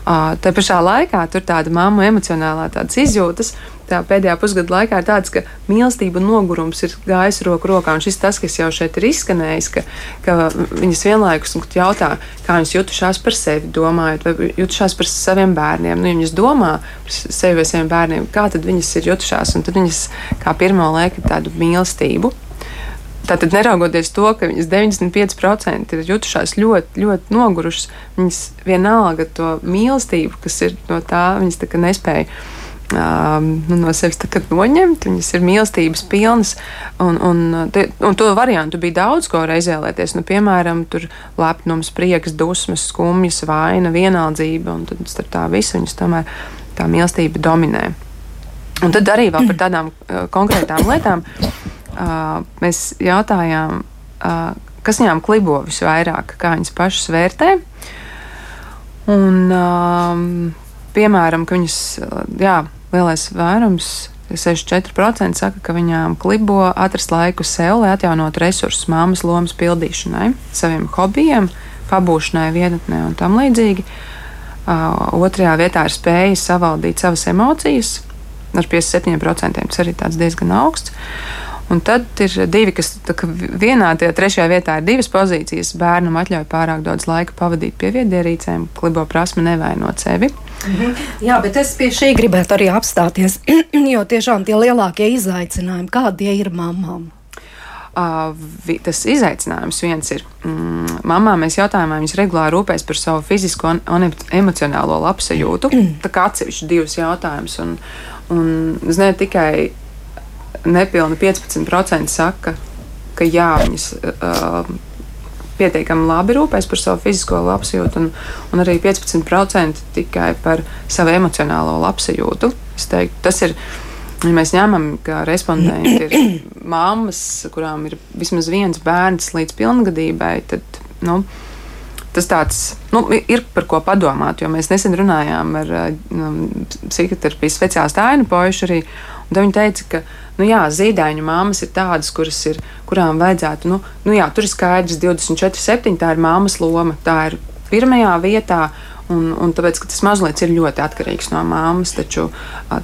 Tā pašā laikā tur tāda mamma emocionālā tādas izjūtas. Tā pēdējā pusgada laikā ir tāds, ka mīlestība un nogurums ir gājis roku rokā. Un šis tas, kas jau šeit ir izskanējis, ka, ka viņas vienlaikus jautā, kā viņas jutušās par sevi, domājot, vai jutušās par saviem bērniem. Nu, ja viņas domā par sevi vai saviem bērniem, kā tad viņas ir jutušās, un tad viņas kā pirmo liek tādu mīlestību. Tātad, neraugoties to, ka viņas 95% ir jutušās ļoti, ļoti nogurušas, viņas vienalga to mīlestību, kas ir no tā, viņas tā nespēja. Um, no sevis noņemt, viņas ir mīlestības pilnas. Un, un, te, un to variantu bija daudz, ko var izvēlēties. Nu, piemēram, lepnums, prieks, dusmas, skumjas, vaina, vienaldzība. Un tad starp tā visu viņas tomēr tā mīlestība dominē. Un tad arī vēl par tādām uh, konkrētām lietām. uh, mēs jautājām, uh, kas viņām klibo visvairāk, kā viņas pašas vērtē. Un, um, piemēram, ka viņas, jā, lielais vairums 64% saka, ka viņām klibo atrast laiku sev, lai atjaunotu resursus māmas lomas pildīšanai, saviem hobijiem, pabūšanai, vienatnē un tam līdzīgi. Uh, otrajā vietā ir spēja savaldīt savas emocijas ar 57%. Tas arī diezgan augsts. Un tad ir divi, kas vienā, tajā trešajā vietā ir divas pozīcijas. Bērnam atļauj pārāk daudz laika pavadīt pie viedierīcēm, klibo prasme nevainot sevi. Mhm. Jā, bet es pie šī gribētu arī apstāties, jo tiešām tie lielākie izaicinājumi, kādi ir mamām? Uh, tas izaicinājums viens ir, mm, mamā mēs jautājām, vai viņas regulāri rūpēs par savu fizisko un, un emocionālo labsajūtu. Tā kā atsevišķi divus jautājumus. Un, un ne tikai nepilni 15% saka, ka jā, viņas uh, pietiekami labi rūpēs par savu fizisko labsajūtu, un, un arī 15% tikai par savu emocionālo labsajūtu. Teiktu, tas ir. Ja mēs ņemam, ka respondenti ir mammas, kurām ir vismaz viens bērns līdz pilngadībai, tad nu, tas tāds, nu, ir par ko padomāt. Jo mēs nesen runājām ar um, psihoterapijas speciālistu Ainu Pojušu arī, un viņi teica, ka nu, jā, zīdaiņu māmas ir tādas, kuras ir, kurām vajadzētu, nu, nu jā, tur ir skaidrs 24, 7, tā ir māmas loma, tā ir pirmajā vietā. Un, un tāpēc, tas mazliet ir ļoti atkarīgs no māmas, taču,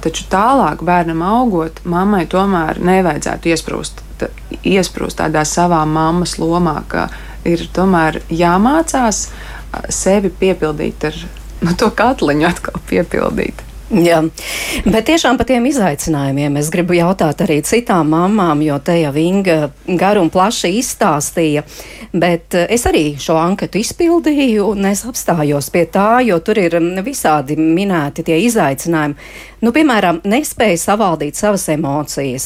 taču tālāk bērnam augot, mammai tomēr nevajadzētu iesprūst, tā, iesprūst tādā savā mammas lomā, ka ir tomēr jāmācās sevi piepildīt ar nu, to katliņu, atkal piepildīt. Jā, bet tiešām par tiem izaicinājumiem es gribu jautāt arī citām mamām, jo te jau Inga garu un plaši izstāstīja. Bet eh, es arī šo anketu izpildīju un es apstājos pie tā, jo tur ir visādi minēti tie izaicinājumi. Nu, piemēram, nespēja savaldīt savas emocijas,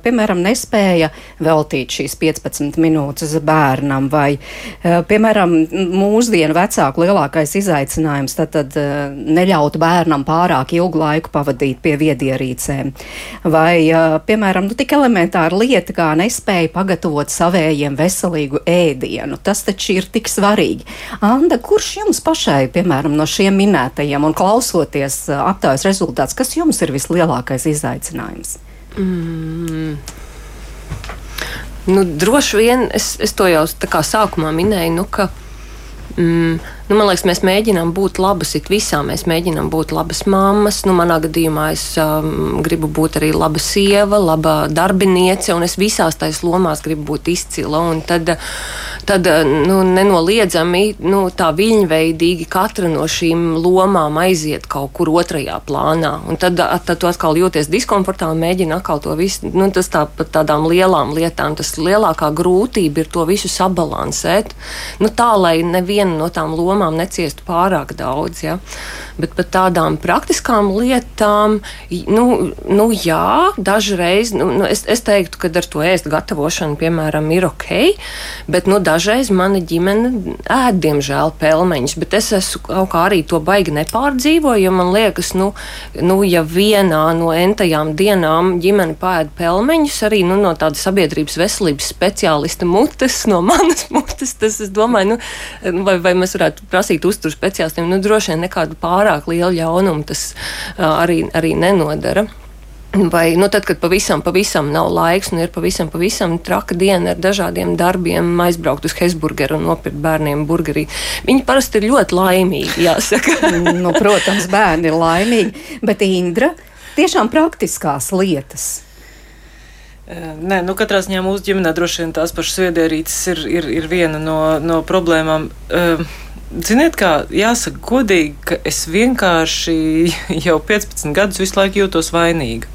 piemēram, nespēja veltīt šīs 15 minūtes bērnam, vai, piemēram, mūsdienu vecāku lielākais izaicinājums tad, tad neļaut bērnam pārāk ilgu laiku pavadīt pie viedierīcēm, vai, piemēram, nu, tik elementāra lieta kā nespēja pagatavot savējiem veselīgu ēdienu. Tas taču ir tik svarīgi. Anda, kurš jums pašai, piemēram, no šiem minētajiem un klausoties aptaujas rezultāts, kas kas jums ir vislielākais izaicinājums? Mm. Nu, droši vien es, es to jau sākumā minēju, nu, ka mm, Nu, liekas, mēs mēģinām būt labas it visā. Mēs mēģinām būt labas mammas. Nu, manā gadījumā es um, gribu būt arī laba sieva, laba darbiniece, un es visās tais lomās gribu būt izcila. Tad, tad nu, nenoliedzami nu, tā viļņveidīgi katra no šīm lomām aiziet kaut kur otrajā plānā. Un tad, tad tu atkal jūties diskomfortā un mēģini atkal to visu. Nu, tas tā, par tādām lielām lietām, tas lielākā grūtība ir to visu sabalansēt. Nu, tā, lai neviena no tām lomām neciestu pārāk daudz. Ja? Bet par tādām praktiskām lietām, nu, nu jā, dažreiz nu, nu, es, es teiktu, ka ar to ēst gatavošanu, piemēram, ir ok, bet nu, dažreiz mana ģimene ēd, diemžēl, pelmeņus, bet es esmu kaut kā arī to baigi nepārdzīvoju, jo man liekas, nu, nu ja vienā no entajām dienām ģimene pēd pelmeņus, arī nu, no tāda sabiedrības veselības speciālista mutes, no manas mutes, tas, es domāju, nu, vai, vai mēs varētu prasīt uzturu speciālistiem, nu, droši vien nekādu pārāk lielu ļaunumu tas arī, arī nenodara. Vai nu, tad, kad pavisam, pavisam nav laiks un ir pavisam, pavisam traka diena ar dažādiem darbiem, aizbraukt uz Hesburgeru un nopirkt bērniem burgerī. Viņi parasti ir ļoti laimīgi, jāsaka. nu, protams, bērni ir laimīgi, bet Indra tiešām praktiskās lietas. Nē, nu katrā ziņā mūsu ģimenē droši vien tās pašas viedierīces ir, ir, ir viena no, no problēmām. Uh, Ziniet, kā jāsaka, godīgi, ka es vienkārši jau 15 gadus visu laiku jūtos vainīga.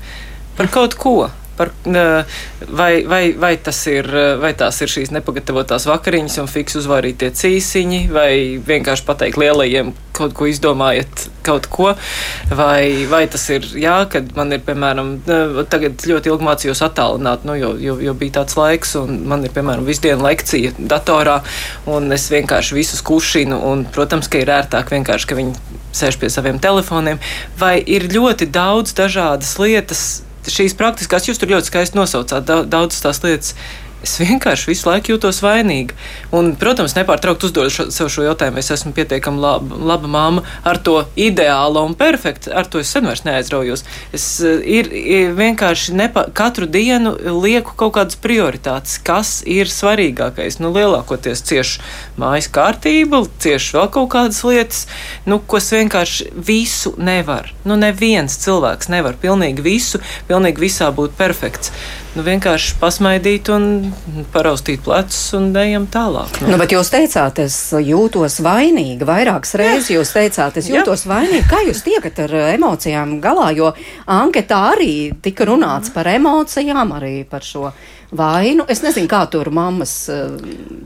Par kaut ko par, vai, vai, vai, ir, vai tās ir šīs nepagatavotās vakariņas un fiks uzvārītie cīsiņi, vai vienkārši pateikt lielajiem kaut ko izdomājiet kaut ko, vai, vai tas ir, jā, kad man ir, piemēram, tagad ļoti ilgi mācījos attālināt, nu, jo, jo, jo bija tāds laiks, un man ir, piemēram, visdienu lekcija datorā, un es vienkārši visus kušinu, un, protams, ka ir ērtāk vienkārši, ka viņi sēž pie saviem telefoniem, vai ir ļoti daudz dažādas lietas, šīs praktiskās, jūs tur ļoti skaisti nosaucāt daudzas tās lietas. Es vienkārši visu laiku jūtos vainīga. Un, protams, nepārtraukti uzdodu šo, sev šo jautājumu. Es esmu pietiekami laba, laba māma ar to ideālu un perfektu. Ar to es sen vairs neaizraujos. Es eh, ir, ir vienkārši nepa, katru dienu lieku kaut kādas prioritātes, kas ir svarīgākais. Nu, lielākoties cieši mājas kārtība, cieši vēl kaut kādas lietas, nu, ko es vienkārši visu nevaru. Nu, neviens cilvēks nevar pilnīgi visu, pilnīgi visā būt perfekts nu, vienkārši pasmaidīt un paraustīt plecus un ejam tālāk. Nu. Nu, bet jūs teicāt, es jūtos vainīga. Vairākas reizes jūs teicāt, es jūtos vainīga. Kā jūs tiekat ar emocijām galā? Jo anketā arī tika runāts par emocijām, arī par šo vainu. Es nezinu, kā tur mammas eh,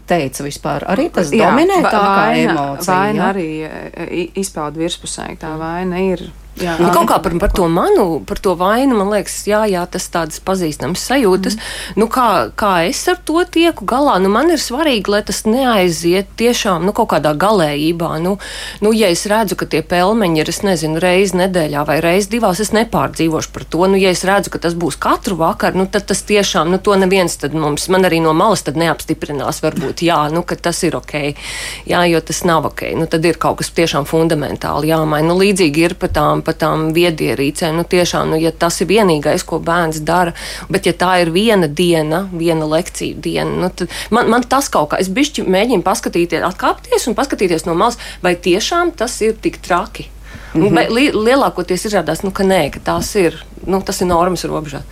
teica vispār. Arī tas jā, dominē tā kā emocija. Vaina jā? arī eh, izpauda virspusē. Tā vaina ir Jā, nu, kaut kā par, par to manu, par to vainu, man liekas, jā, jā tas tādas pazīstamas sajūtas. Mm. Nu, kā, kā es ar to tieku galā, nu, man ir svarīgi, lai tas neaiziet tiešām nu, kaut kādā galējībā. Nu, nu, ja es redzu, ka tie pelmeņi ir, es nezinu, reizi nedēļā vai reizi divās, es nepārdzīvošu par to. Nu, ja es redzu, ka tas būs katru vakaru, nu, tad tas tiešām, nu, to neviens tad mums, man arī no malas tad neapstiprinās, varbūt, jā, nu, ka tas ir ok. Jā, jo tas nav ok. Nu, tad ir kaut kas tiešām fundamentāli jāmaina. Nu, līdzīgi ir pat tām pa tām viedierīcēm. Nu, tiešām, nu, ja tas ir vienīgais, ko bērns dara, bet ja tā ir viena diena, viena lekcija diena, nu, tad man, man tas kaut kā, es bišķi mēģinu paskatīties, atkāpties un paskatīties no malas, vai tiešām tas ir tik traki. Mm -hmm. li, lielākoties izrādās, nu, ka nē, ka tās ir, nu, tas ir normas robežā.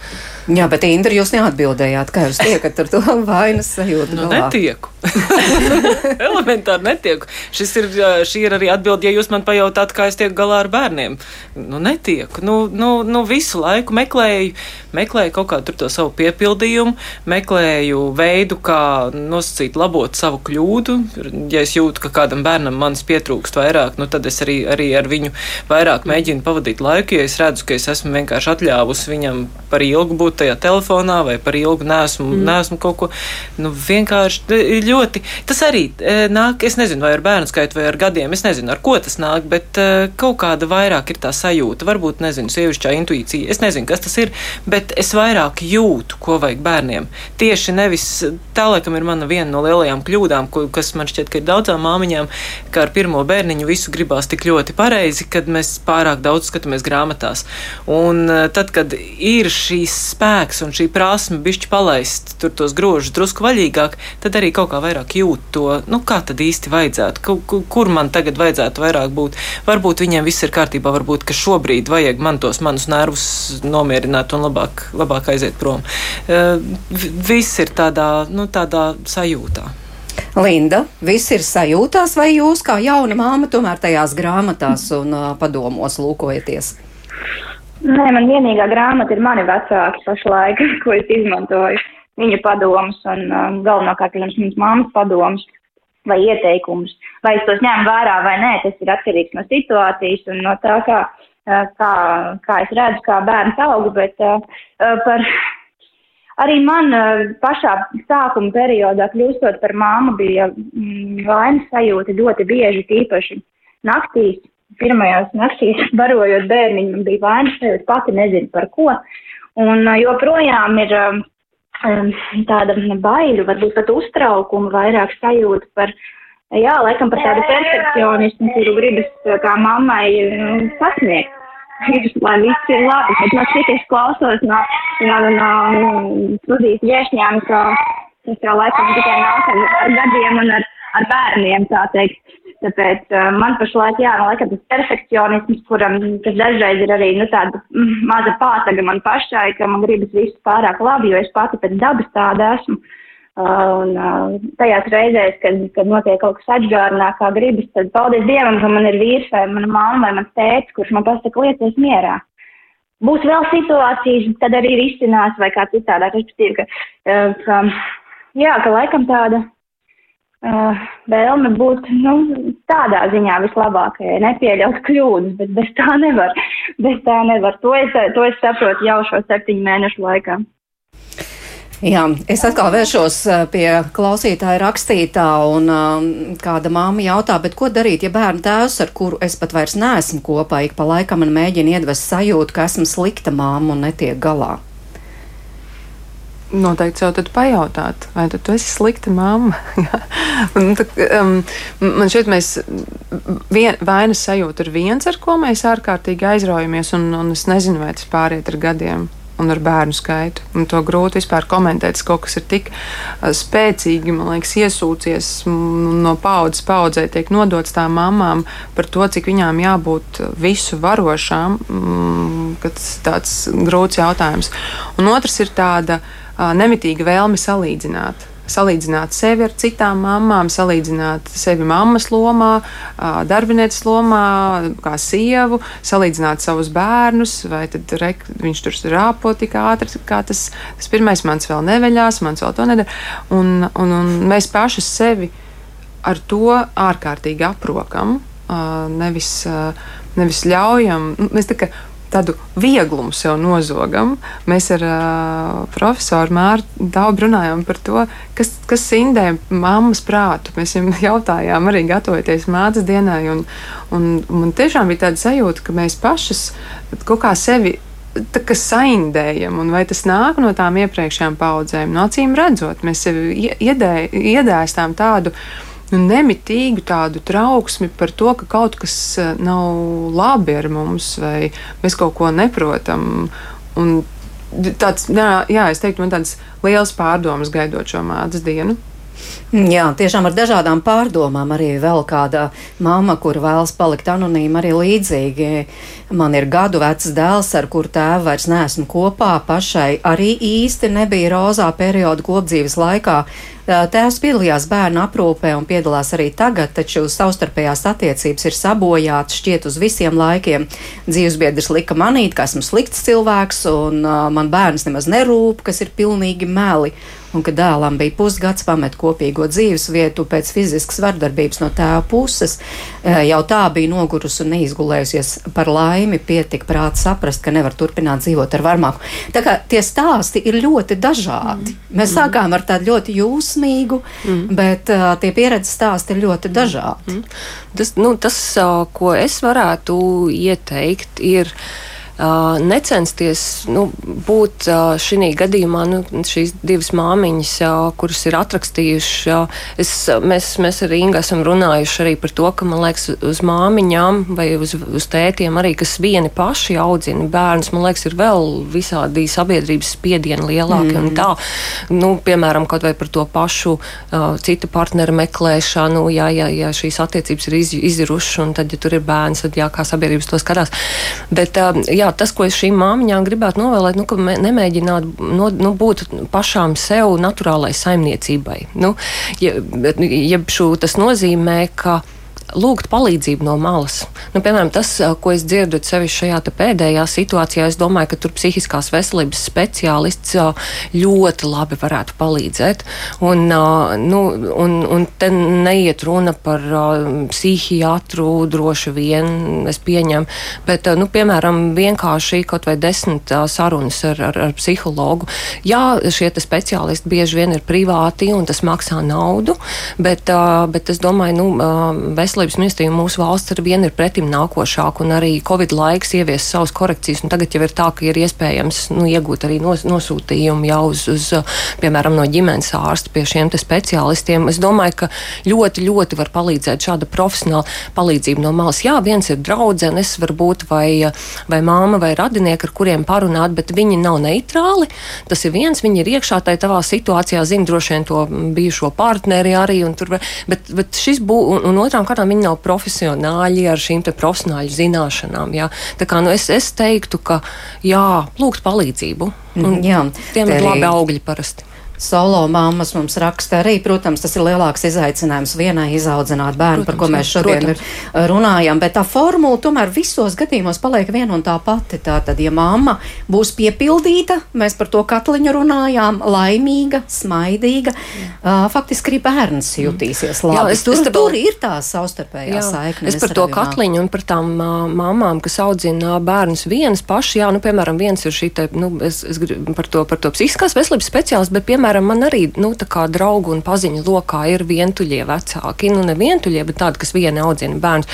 Jā, bet Indra, jūs neatbildējāt, kā jūs tiekat ar to vainas sajūtu. Nu, galā. netieku. Elementāri netieku. Šis ir, šī ir arī atbilde, ja jūs man pajautāt, kā es tieku galā ar bērniem. Nu, netieku. Nu, nu, nu visu laiku meklēju, meklēju kaut kādu to savu piepildījumu, meklēju veidu, kā nosacīt, labot savu kļūdu. Ja es jūtu, ka kādam bērnam manis pietrūkst vairāk, nu, tad es arī, arī ar viņu vairāk mēģinu pavadīt laiku. Ja es redzu, ka es esmu vienkārši atļāvusi viņam par ilgu būt tajā telefonā vai par ilgu nesmu, mm. nesmu kaut ko. Nu, vienkārši ļoti. Tas arī e, nāk, es nezinu, vai ar bērnu skaitu vai ar gadiem, es nezinu, ar ko tas nāk, bet uh, kaut kāda vairāk ir tā sajūta. Varbūt, nezinu, sievišķā intuīcija. Es nezinu, kas tas ir, bet es vairāk jūtu, ko vajag bērniem. Tieši nevis tā, laikam, ir mana viena no lielajām kļūdām, ko, kas man šķiet, ka ir daudzām māmiņām, ka ar pirmo bērniņu visu gribās tik ļoti pareizi, kad mēs pārāk daudz skatāmies grāmatās. Un tad, kad ir šīs spēks un šī prasme bišķi palaist tur tos grožus drusku vaļīgāk, tad arī kaut kā vairāk jūt to, nu, kā tad īsti vajadzētu, kur, man tagad vajadzētu vairāk būt. Varbūt viņiem viss ir kārtībā, varbūt, ka šobrīd vajag man tos manus nervus nomierināt un labāk, labāk aiziet prom. Uh, viss ir tādā, nu, tādā sajūtā. Linda, viss ir sajūtās, vai jūs kā jauna māma tomēr tajās grāmatās un uh, padomos lūkojaties? Nē, man vienīgā grāmata ir mani vecāki pašlaik, ko es izmantoju. Viņa padomus un um, galvenokārt, protams, manas mammas padomus vai ieteikumus. Vai es tos ņemu vērā vai nē, tas ir atkarīgs no situācijas un no tā, kā, uh, kā, kā es redzu, kā bērns aug, bet uh, uh, par. Arī man uh, pašā sākuma periodā, kļūstot par māmu, bija mm, vainas sajūta ļoti bieži, tīpaši naktīs, pirmajās naktīs barojot bērniņu, man bija vainas sajūta, pati nezinu par ko. Un joprojām ir um, tāda baiļu, varbūt pat uztraukuma, vairāk sajūta par, jā, laikam par tādu perfekcionismu, kuru gribas kā mammai sasniegt. Lai viss ir labi, bet no citas klausos no, no, no, no studijas viešņām, ka tas jau laikam tikai nāk ar gadiem un ar, ar bērniem, tā teikt. Tāpēc uh, man pašlaik, jā, man liekas, tas perfekcionisms, kuram dažreiz ir arī, nu, tāda mm, maza pātaga man pašai, ka man gribas visu pārāk labi, jo es pati pēc dabas tāda esmu. Uh, un uh, tajās reizēs, kad, kad notiek kaut kas atgādināt, kā gribas, tad paldies Dievam, ka man ir vīrs vai mana mamma vai mans tēts, kurš man pasaka lietas mierā. Būs vēl situācijas, tad arī risinās vai kā citādāk, respektīvi, ka, ka, jā, ka laikam tāda uh, vēlme būt nu, tādā ziņā vislabākajai, nepieļaut kļūdas, bet bez tā nevar. Bez tā nevar. To es, to es saprotu jau šo septiņu mēnešu laikā. Jā, es atkal vēršos uh, pie klausītāja rakstītā, un um, kāda māma jautā, bet ko darīt, ja bērnu tēvs, ar kuru es pat vairs neesmu kopā, ik pa laikam man mēģina iedvest sajūtu, ka esmu slikta māma un netiek galā? Noteikti jau tad pajautāt, vai tu, tu esi slikta mamma. Tā, um, man šķiet, mēs vien, vainas sajūta ir viens, ar ko mēs ārkārtīgi aizraujamies, un, un es nezinu, vai tas pāriet ar gadiem un ar bērnu skaitu. Un to grūti vispār komentēt. Kaut kas ir tik uh, spēcīgi, man liekas, iesūcies no paudzes paudzē, tiek nodots tām mamām par to, cik viņām jābūt visu varošām. Mm, tas ir tāds grūts jautājums. Un otrs ir tāda nemitīga vēlme salīdzināt. Salīdzināt sevi ar citām mamām, salīdzināt sevi mammas lomā, darbinieces lomā, kā sievu, salīdzināt savus bērnus, vai tad re, viņš tur rāpo tik ātri, kā tas, tas pirmais mans vēl neveļās, mans vēl to nedara. Un, un, un mēs paši sevi ar to ārkārtīgi aprokam, nevis, nevis ļaujam. Mēs tā kā tādu vieglumu sev nozogam. Mēs ar uh, profesoru Mārtu daudz runājām par to, kas, kas indē mammas prātu. Mēs viņam jautājām, arī gatavoties mācības dienai, un, un man tiešām bija tāda sajūta, ka mēs pašas kaut kā sevi. Tā kā saindējam, un vai tas nāk no tām iepriekšējām paudzēm, no acīm redzot, mēs sev iedē, iedēstām tādu uh, nu, nemitīgu tādu trauksmi par to, ka kaut kas eh, nav labi ar mums, vai mēs kaut ko neprotam. Un tāds, jā, jā, es teiktu, man tāds liels pārdomas gaidot šo mācības dienu. Jā, tiešām ar dažādām pārdomām. Arī vēl kāda mamma, kur vēlas palikt anonīma, arī līdzīgi. Man ir gadu vecs dēls, ar kuru tēvu vairs neesmu kopā. Pašai arī īsti nebija rozā perioda kopdzīves laikā. Tēvs piedalījās bērnu aprūpē un piedalās arī tagad, taču savstarpējās attiecības ir sabojātas šķiet uz visiem laikiem. Dzīvesbiedrs lika manīt, ka esmu slikts cilvēks un uh, man bērns nemaz nerūp, kas ir pilnīgi meli. Un, kad dēlam bija pusgads pamet kopīgo dzīves vietu pēc fiziskas vardarbības no tēva puses, jau tā bija nogurusi un neizgulējusies par laimi, pietika prāts saprast, ka nevar turpināt dzīvot ar varmāku. Tā kā tie stāsti ir ļoti dažādi. Mm. Mēs sākām ar tādu ļoti jūsmīgu, mm. bet uh, tie pieredzes stāsti ir ļoti dažādi. Mm. Tas, nu, tas, ko es varētu ieteikt, ir necensties nu, būt šī gadījumā nu, šīs divas māmiņas, kuras ir atrakstījušas. Es, mēs, mēs ar Ingu esam runājuši arī par to, ka man liekas, uz māmiņām vai uz, uz tētiem arī, kas vieni paši audzina bērnus, man liekas, ir vēl visādi sabiedrības spiedieni lielāki mm. un tā. Nu, piemēram, kaut vai par to pašu uh, citu partneru meklēšanu, ja, ja, ja šīs attiecības ir iz, izirušas un tad, ja tur ir bērns, tad jā, kā sabiedrības to skatās. Bet, uh, jā, tas, ko es šīm māmiņām gribētu novēlēt, nu, ka nemēģināt no, nu, būt pašām sev naturālai saimniecībai. Nu, ja, ja šo, tas nozīmē, ka lūgt palīdzību no malas. Nu, piemēram, tas, ko es dzirdu sevišķi šajā pēdējā situācijā, es domāju, ka tur psihiskās veselības speciālists ļoti labi varētu palīdzēt. Un, nu, un, un te neiet runa par psihiatru droši vien, es pieņemu, bet, nu, piemēram, vienkārši kaut vai desmit sarunas ar, ar, ar psihologu. Jā, šie speciālisti bieži vien ir privāti un tas maksā naudu, bet, bet es domāju, nu, veselības veselības ministrija mūsu valsts ar vienu ir pretim nākošāk, un arī Covid laiks ievies savas korekcijas. Tagad jau ir tā, ka ir iespējams nu, iegūt arī nos, nosūtījumu jau uz, uz, piemēram, no ģimenes ārsta pie šiem speciālistiem. Es domāju, ka ļoti, ļoti var palīdzēt šāda profesionāla palīdzība no malas. Jā, viens ir draudzenes, varbūt vai, vai māma vai radinieki, ar kuriem parunāt, bet viņi nav neitrāli. Tas ir viens, viņi ir iekšā tajā tavā situācijā, zina droši vien to bijušo partneri arī, tur, bet, bet šis būs, un, un otrām kārtām viņi nav profesionāļi ar šīm profesionāļu zināšanām. Jā. Tā kā nu, es, es teiktu, ka jā, lūgt palīdzību. Mm, jā, tiem ir labi augļi parasti. Solo mammas mums raksta arī, protams, tas ir lielāks izaicinājums vienai izaudzināt bērnu, protams, par ko mēs šodien protams. runājam, bet tā formula tomēr visos gadījumos paliek viena un tā pati. Tātad, ja mamma būs piepildīta, mēs par to katliņu runājām, laimīga, smaidīga, uh, faktiski arī bērns jutīsies labi. Jā, es, tur, es tur, tur ir tā savstarpējā saikne. Es par to katliņu un par tām uh, mamām, kas audzina bērnus vienas pašas, jā, nu, piemēram, viens ir šī, te, nu, es, es gribu par to, par to psihiskās veselības speciālistu, bet, piemēram, man arī, nu, draugu un paziņu lokā ir vientuļie vecāki, nu, ne vientuļie, bet tādi, kas viena audzina bērnus.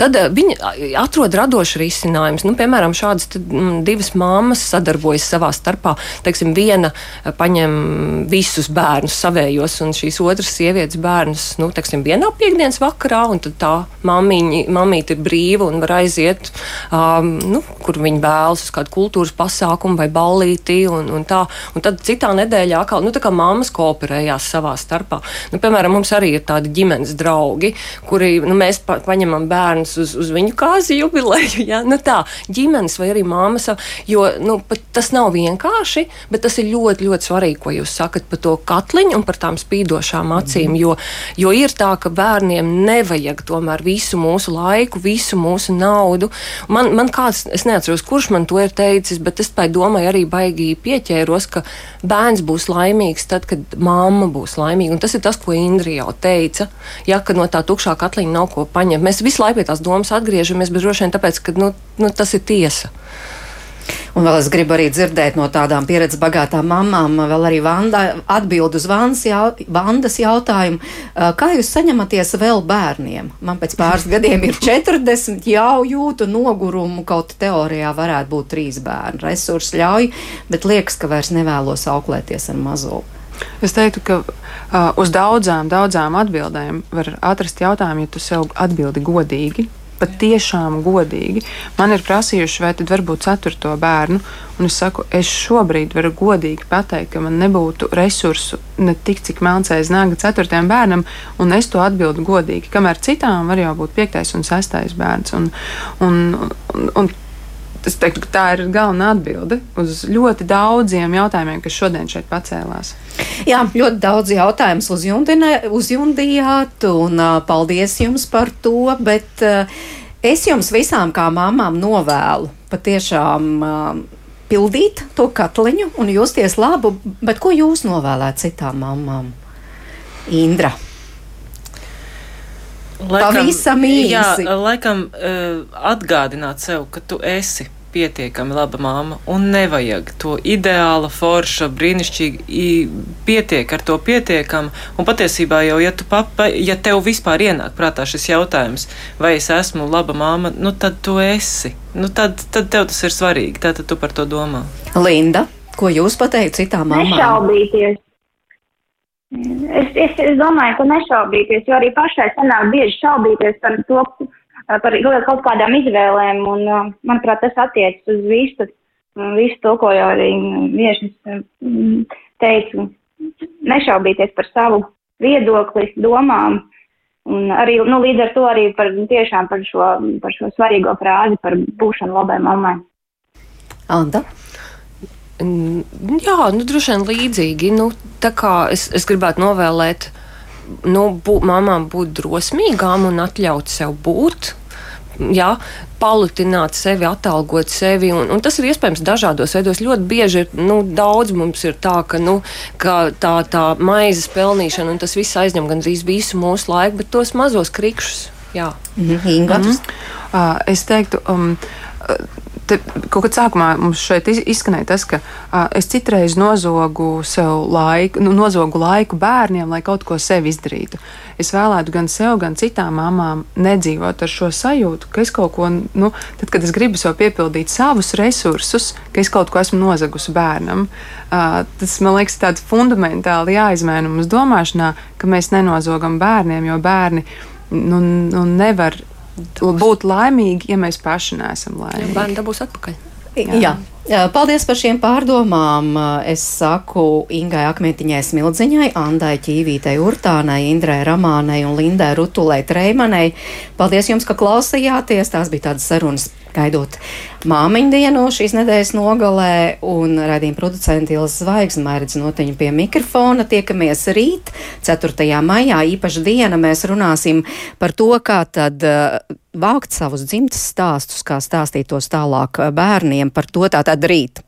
Tad uh, viņi atrod radošu risinājumus. Nu, piemēram, šādas tad, m, divas māmas sadarbojas savā starpā. Teiksim, viena paņem visus bērnus savējos, un šīs otras sievietes bērnus, nu, teiksim, vienā piekdienas vakarā, un tad tā mammiņa, mamīte ir brīva un var aiziet, um, nu, kur viņa vēlas uz kādu kultūras pasākumu vai ballīti, un, un tā. Un tad citā nedēļā atkal, nu, tā kā mammas kooperējās savā starpā. Nu, piemēram, mums arī ir tādi ģimenes draugi, kuri, nu, mēs pa, paņemam bērnus uz, uz viņu kāzi jubileju, ja? nu tā, ģimenes vai arī mammas, jo, nu, tas nav vienkārši, bet tas ir ļoti, ļoti svarīgi, ko jūs sakat par to katliņu un par tām spīdošām acīm, jo, jo ir tā, ka bērniem nevajag tomēr visu mūsu laiku, visu mūsu naudu. Man, man kāds, es neatceros, kurš man to ir teicis, bet es tai domāju arī baigi pieķēros, ka bērns būs laimīgs tad, kad mamma būs laimīga. Un tas ir tas, ko Indri jau teica, ja, ka no tā tukšā katliņa nav ko paņemt. Mēs visu laiku pie tās domas atgriežamies, bet droši vien tāpēc, ka nu, nu, tas ir tiesa. Un vēl es gribu arī dzirdēt no tādām pieredzes bagātām mamām, vēl arī Vanda, atbild uz Vandas, jau, Vandas jautājumu. Kā jūs saņematies vēl bērniem? Man pēc pāris gadiem ir 40, jau jūtu nogurumu, kaut teorijā varētu būt trīs bērni. Resursi ļauj, bet liekas, ka vairs nevēlos auklēties ar mazo. Es teiktu, ka uh, uz daudzām, daudzām atbildēm var atrast jautājumu, ja tu sev atbildi godīgi patiešām godīgi. Man ir prasījuši, vai tad varbūt ceturto bērnu, un es saku, es šobrīd varu godīgi pateikt, ka man nebūtu resursu ne tik, cik melncēs nāga ceturtajam bērnam, un es to atbildu godīgi. Kamēr citām var jau būt piektais un sestais bērns. Un, un, un, un Es teiktu, ka tā ir galvenā atbilde uz ļoti daudziem jautājumiem, kas šodien šeit pacēlās. Jā, ļoti daudz jautājumu uzjundījāt, un paldies jums par to. Bet es jums visām kā mamām novēlu patiešām. Pildīt to katliņu un justies labu, bet ko jūs novēlētu citām mamām? Indra. Laikam, Pavisam īsi. Jā, laikam uh, atgādināt sev, ka tu esi pietiekami laba māma un nevajag to ideāla, forša, brīnišķīgi, pietiek ar to pietiekam. Un patiesībā jau, ja, tu papa, ja tev vispār ienāk prātā šis jautājums, vai es esmu laba māma, nu tad tu esi. Nu tad, tad tev tas ir svarīgi, tātad tu par to domā. Linda, ko jūs pateicat citām mamām? Nešaubīties. Es, es, es domāju, ka nešaubīties, jo arī pašai sanāk bieži šaubīties par to, par kaut kādām izvēlēm, un, manuprāt, tas attiecas uz visu, visu to, ko jau arī viešas teicu, nešaubīties par savu viedokli, domām, un arī, nu, līdz ar to arī par, tiešām par šo, par šo svarīgo frāzi par būšanu labai mammai. Anta? Jā, nu, droši vien līdzīgi. Nu, tā kā es, es gribētu novēlēt nu, bū, mamām būt drosmīgām un atļaut sev būt. Jā, palutināt sevi, atalgot sevi. Un, un tas ir iespējams dažādos veidos. Ļoti bieži ir nu, daudz mums ir tā, ka, nu, ka tā, tā maizes pelnīšana un tas viss aizņem gandrīz visu mūsu laiku, bet tos mazos krikšus. Jā, mm -hmm. Mm -hmm. uh, es teiktu, um, Te, kaut kad sākumā mums šeit izskanēja tas, ka uh, es citreiz nozogu sev laiku, nu, nozogu laiku bērniem, lai kaut ko sev izdarītu. Es vēlētu gan sev, gan citām mamām nedzīvot ar šo sajūtu, ka es kaut ko, nu, tad, kad es gribu sev piepildīt savus resursus, ka es kaut ko esmu nozagusi bērnam, uh, tas man liekas tāds fundamentāli jāizmaina mums domāšanā, ka mēs nenozogam bērniem, jo bērni nu, nu, nevar būt laimīgi, ja mēs paši neesam laimīgi. Bērni dabūs atpakaļ. Jā. Jā. Paldies par šiem pārdomām. Es saku Ingai Akmentiņai Smildziņai, Andai Ķīvītei Urtānai, Indrai Ramānai un Lindai Rutulai Treimanai. Paldies jums, ka klausījāties. Tās bija tādas sarunas gaidot māmiņu dienu šīs nedēļas nogalē, un raidījuma producenti Ilza Zvaigzne mērķis notiņa pie mikrofona. Tiekamies rīt, 4. maijā, īpaša diena. Mēs runāsim par to, kā tad uh, vākt savus dzimtas stāstus, kā stāstīt tos tālāk bērniem par to tātad rīt.